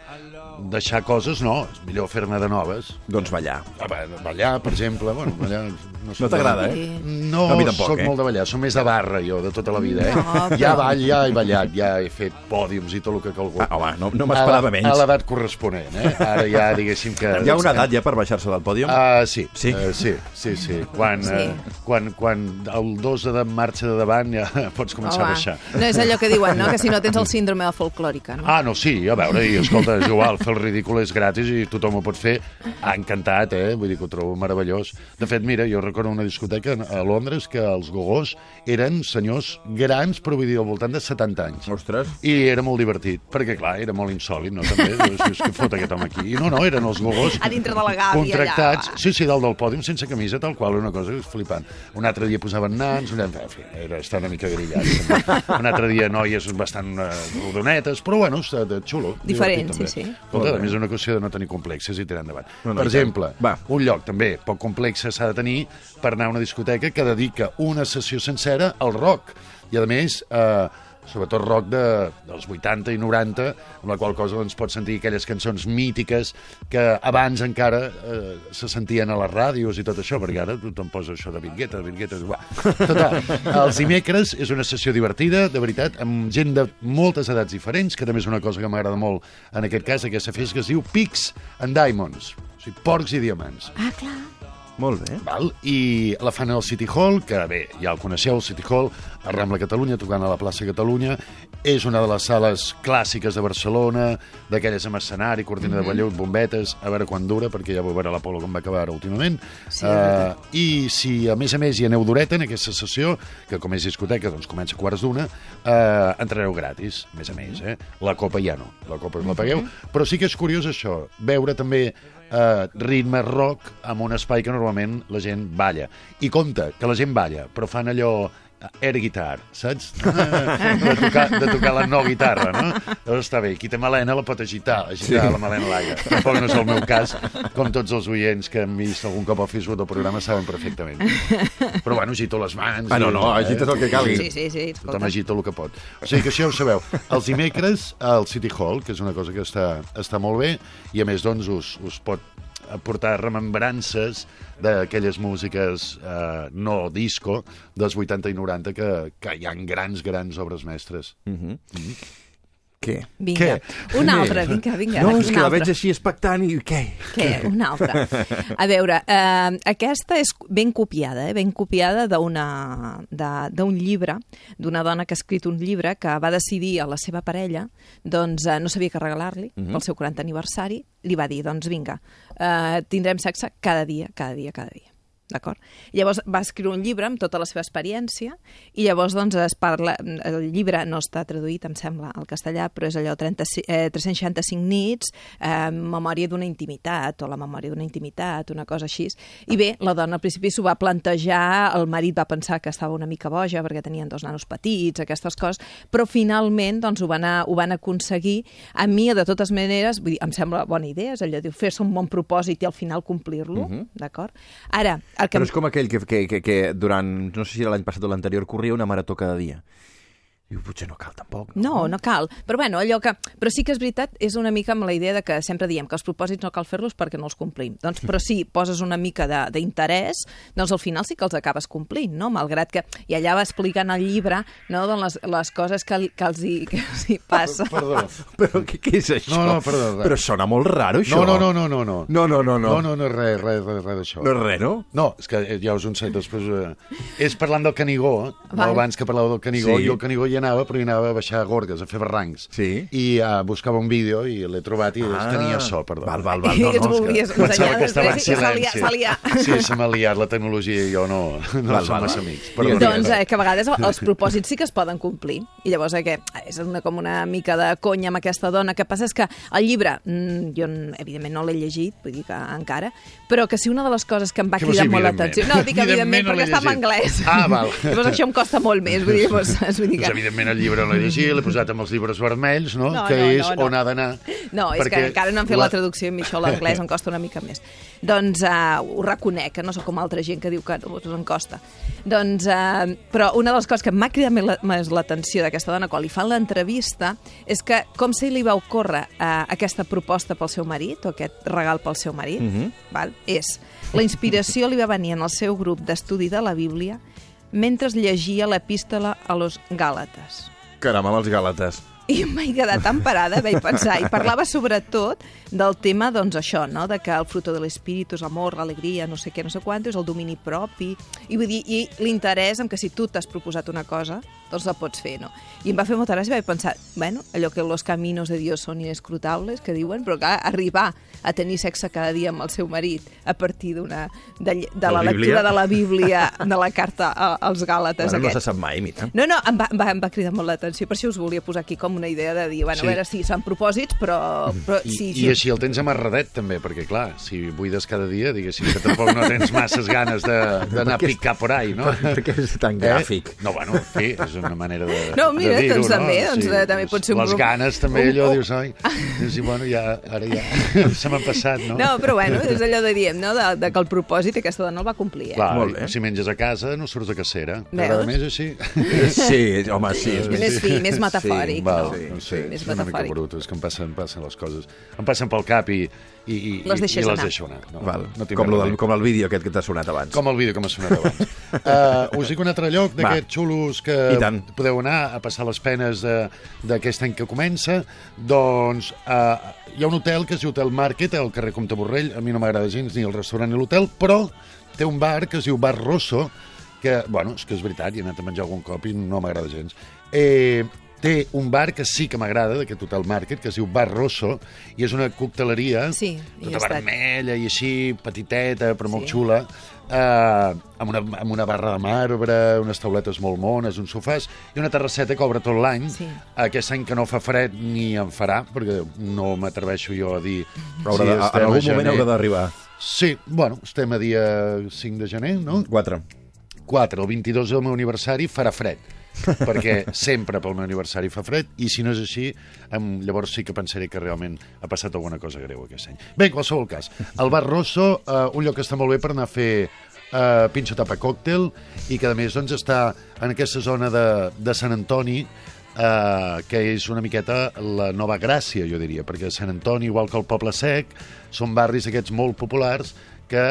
Deixar coses, no, és millor fer-ne de noves. Doncs ballar. Ah, va, ballar, per exemple, bueno, ballar... No, No t'agrada, eh? No, mi tampoc, soc eh? molt de ballar, soc més de barra, jo, de tota la vida, eh? No, però- Ja ball, ja he ballat, ja he fet pòdiums i tot el que calgú. Ah, home, no- no m'esperava A- menys. A l'edat corresponent, eh? Ara ja, diguéssim que... Hi ha una edat ja per baixar-se del pòdium? Uh, sí, Sí? Uh, sí, sí, sí. Quan, Sí. Uh, quan, quan el 2 de marxa de davant ja pots començar Home, a baixar. No és allò que diuen, no? Que si no tens el síndrome de folclòrica, no? Ah, no, sí, a veure, i escolta, és igual, fer el ridícul és gratis i tothom ho pot fer. Ha encantat, eh? Vull dir que ho trobo meravellós. De fet, mira, jo recordo una discoteca a Londres que els gogós eren senyors grans, però vull dir, al voltant de 70 anys. Ostres. I era molt divertit, perquè, clar, era molt insòlid, no? També, dius, dius, què fot aquest home aquí? I no, no, eren els gogós A dintre de la gàbia, contractats, allà. sí, sí, dalt del pòdium, sense camisa, tal qual, una cosa flipant. Un altre dia posaven nans, un altre, en fi, era, està una mica grillat. també. Un altre dia noies bastant uh, rodonetes, però bueno, està de xulo. Diferent, sí, sí. Escolta, a més, és una qüestió de no tenir complexes i tirar endavant. No, no, per exemple, Va. un lloc també poc complex s'ha de tenir per anar a una discoteca que dedica una sessió sencera al rock. I, a més, eh, sobretot rock de, dels 80 i 90, amb la qual cosa doncs, pots sentir aquelles cançons mítiques que abans encara eh, se sentien a les ràdios i tot això, perquè ara tothom posa això de Vingueta, Vingueta... Uah. Total, els dimecres és una sessió divertida, de veritat, amb gent de moltes edats diferents, que també és una cosa que m'agrada molt en aquest cas, aquesta festa que es diu Pics and Diamonds, o sigui, porcs i diamants. Ah, clar. Molt bé. Val? I la fan al City Hall, que bé, ja el coneixeu, el City Hall, a Rambla Catalunya, tocant a la plaça Catalunya. És una de les sales clàssiques de Barcelona, d'aquelles amb escenari, cortina de Mhm. ballut, bombetes, a veure quan dura, perquè ja ho veurà l'Apolo com va acabar ara últimament. Sí, veritat. I si, a més a més, hi aneu d'horeta en aquesta sessió, que com és discoteca, doncs comença a quarts d'una, eh, entrareu gratis, a més a més, eh? La copa ja no, la copa us la pagueu, però sí que és curiós això, veure també eh, ritme rock en un espai que normalment la gent balla. I compte, que la gent balla, però fan allò air guitar, saps? De tocar, de tocar la no guitarra, no? Llavors està bé, qui té melena la pot agitar, agitar Sí. la melena a l'aire. Tampoc no és el meu cas, com tots els oients que han vist algun cop al Facebook del programa saben perfectament. Però bueno, agito les mans. Ah, no, no, i- agites el que calgui. Sí, sí, sí, escolta. Tothom agita el que pot. O sigui que això ja ho sabeu. Els dimecres al City Hall, que és una cosa que està, està molt bé, i a més, doncs, us, us pot aportar remembrances d'aquelles músiques eh, no disco dels 80 i 90 que, que hi ha grans, grans obres mestres. Mm -hmm. Mm -hmm. Què? Vinga, Què? un Què? altre, vinga, vinga. No, és que la veig així expectant i què? Què? Una altra. A veure, eh, aquesta és ben copiada, eh? ben copiada d'un llibre, d'una dona que ha escrit un llibre que va decidir a la seva parella, doncs eh, no sabia què regalar-li, Mhm. pel seu 40 aniversari, li va dir, doncs vinga, eh, tindrem sexe cada dia, cada dia, cada dia. D'acord? Llavors va escriure un llibre amb tota la seva experiència i llavors doncs es parla... El llibre no està traduït, em sembla, al castellà, però és allò 30, eh, 365 nits, eh, memòria d'una intimitat o la memòria d'una intimitat, una cosa així. I bé, la dona al principi s'ho va plantejar, el marit va pensar que estava una mica boja perquè tenien dos nanos petits, aquestes coses, però finalment doncs, ho, van a, ho van aconseguir. A mi, de totes maneres, vull dir, em sembla bona idea, és allò de fer-se un bon propòsit i al final complir-lo, Mhm. d'acord? Ara, el que... Però és com aquell que, que, que, que durant, no sé si era l'any passat o l'anterior, corria una marató cada dia. Diu, potser no cal tampoc. No, no cal. Però bueno, allò que... Però sí que és veritat, és una mica amb la idea de que sempre diem que els propòsits no cal fer-los perquè no els complim. Doncs, però si poses una mica de- d'interès, doncs al final sí que els acabes complint, no? Malgrat que... I allà va explicant al llibre no, doncs les, les coses que, que, els hi, que els hi passa. Perdó. Però què, què és això? No, no, perdó. res. Però sona molt raro, això. No, no, no, no, no. No, No, no, no, no. No, no, no, res, res, res, res d'això. No és res, no? No, és que eh, ja us ho sé, després... Eh, és parlant del Canigó, eh? No, abans que parlàveu del Canigó, Sí. jo al Canigó hi anava, però hi anava a baixar a Gorgues, a fer barrancs. Sí. I uh, buscava un vídeo i l'he trobat i ah. tenia so, perdó. Val, val, val. I No, que ens no, és volies que... Pensava ensenyar que estava en i silenci. se li ha- Sí, se m'ha liat la tecnologia i jo no, no Val, som val, massa val. amics. Perdó. Doncs eh, que a vegades els propòsits sí que es poden complir. I llavors eh, que és una, com una mica de conya amb aquesta dona. que passa és que el llibre, mm, jo evidentment no l'he llegit, vull dir que encara, però que sí una de les coses que em va cridar molt l'atenció... No, dic evidentment, Evidentment no perquè està en anglès. Ah, val. Llavors això em costa molt més. Vull dir, doncs, vull dir Doncs, que... evidentment, el llibre no l'he llegit, l'he posat amb els llibres vermells, no? No, que no, és no, no. on ha d'anar. No, és que encara no han fet la traducció i a mi això l'anglès em costa una mica més. Doncs uh, ho reconec, que no sóc com altra gent que diu que no, doncs em costa. Doncs, uh, però una de les coses que m'ha cridat més la- l'atenció d'aquesta dona quan li fan l'entrevista és que com se li va ocórrer uh, aquesta proposta pel seu marit, o aquest regal pel seu marit, Mhm. val? és la inspiració li va venir en el seu grup d'estudi de la Bíblia mentre llegia l'epístola a los Gàlates. Caram, amb els gàlates. I em vaig quedar tan parada, vaig pensar, i parlava sobretot del tema, doncs això, no?, de que el fruto de l'espíritu és amor, alegria, no sé què, no sé quant, és el domini propi, i vull dir, i l'interès en que si tu t'has proposat una cosa, doncs la pots fer, no? I em va fer molta gràcia, vaig pensar, bueno, allò que los caminos de Dios són inescrutables, que diuen, però clar, arribar a tenir sexe cada dia amb el seu marit a partir d'una de, de, la la, lectura de la Bíblia, de la carta als Gàlates Bueno, no aquests. se sap mai, mira. No, no, em va, em va, em va cridar molt l'atenció, per això us volia posar aquí com una idea de dir, bueno, Sí. a veure si són propòsits, però, però I, sí, I sí. així el tens amarradet, també, perquè, clar, si buides cada dia, diguéssim que tampoc no tens masses ganes de- d'anar a picar por ahí, no? Per què és tan gràfic? Eh? No, bueno, en fi, és una manera de, No, mira, de doncs no? també, doncs, eh, també pot ser un Les grup- ganes, també, un- allò, dius, oi, dius, i bueno, ja, ara ja se m'han passat, no? No, però bueno, és allò de diem, no?, de, de que el propòsit aquesta dona el va complir, eh? Clar, Molt bé. si menges a casa no surts a cacera. Veus? més així? Sí, home, sí. És Més fi, més metafòric, Val, no? Sí, no sé, Més és una mica brut, és que em passen, passen les coses. Em passen pel cap i, i, i, Les i les anar. deixo anar. No, Val. no com, lo del, com el vídeo aquest que t'ha sonat abans. Com el vídeo que m'ha sonat abans. uh, us dic un altre lloc d'aquests xulos que podeu anar a passar les penes de- d'aquest any que comença. Doncs uh, hi ha un hotel que es diu Hotel Market al carrer Comte Borrell. A mi no m'agrada gens ni el restaurant ni l'hotel, però té un bar que es diu Bar Rosso, que, bueno, és que és veritat, hi he anat a menjar algun cop i no m'agrada gens. Eh, té un bar que sí que m'agrada, d'aquest Hotel Market, que es diu Bar Rosso, i és una cocteleria Sí, tota estat. vermella i així, petiteta, però molt Sí. xula, eh, amb, una, amb una barra de marbre, unes tauletes molt mones, uns sofàs, i una terrasseta que obre tot l'any. Sí. Aquest any que no fa fred ni en farà, perquè no m'atreveixo jo a dir... Haurà de, en algun moment haurà d'arribar. Sí, bueno, estem a dia 5 de gener, no? 4. 4, el 22 del meu aniversari farà fred perquè sempre pel meu aniversari fa fred i si no és així, llavors sí que pensaré que realment ha passat alguna cosa greu aquest any. Bé, en qualsevol cas, el Bar Rosso, eh, un lloc que està molt bé per anar a fer eh, pinxo tapa còctel i que a més doncs, està en aquesta zona de, de Sant Antoni eh, que és una miqueta la nova Gràcia, jo diria, perquè Sant Antoni, igual que el Poble Sec, són barris aquests molt populars que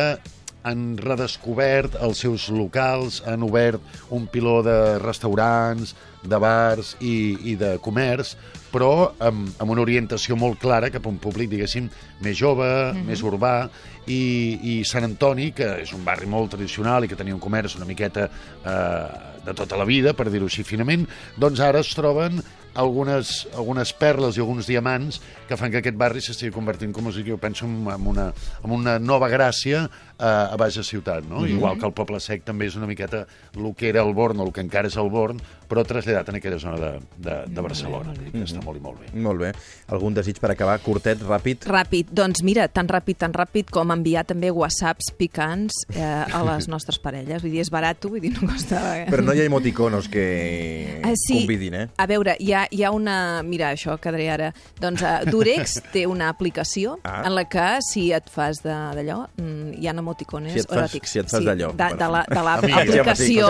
han redescobert els seus locals, han obert un piló de restaurants, de bars i, i de comerç però amb, amb una orientació molt clara cap a un públic, diguéssim, més jove, Mhm. més urbà, i, i Sant Antoni, que és un barri molt tradicional i que tenia un comerç una miqueta eh, de tota la vida, per dir-ho així finament, doncs ara es troben algunes, algunes perles i alguns diamants que fan que aquest barri s'estigui convertint, com us dic, jo penso, en en una, en una nova gràcia eh, a baix de ciutat, no? Mhm. Igual que el Poble Sec també és una miqueta el que era el Born o el que encara és el Born, però traslladat en aquella zona de, de, de Barcelona. Dir que està molt i molt bé. Molt bé. Algun desig per acabar? Curtet, ràpid? Ràpid, doncs mira, tan ràpid, tan ràpid com enviar també whatsapps picants eh, a les nostres parelles. Vull dir, és barat, vull dir, no costa... Però no hi ha emoticonos que Ah, sí. convidin, eh? A veure, hi ha, hi ha una... Mira, això quedaré ara. Doncs uh, Durex té una aplicació Ah. en la que si et fas de- d'allò, mm, hi ha emoticones Si et fas- eròtics. si et fas sí, d'allò. De, de la- de Amiga. l'aplicació.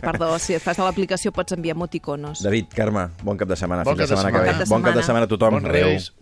Perdó, si et fas de l'aplicació pots enviar emoticonos. David, Carme, bon cap de setmana. Bon Fins cap la de setmana que ve. setmana. Bon cap de setmana a tothom. Adéu. Reis.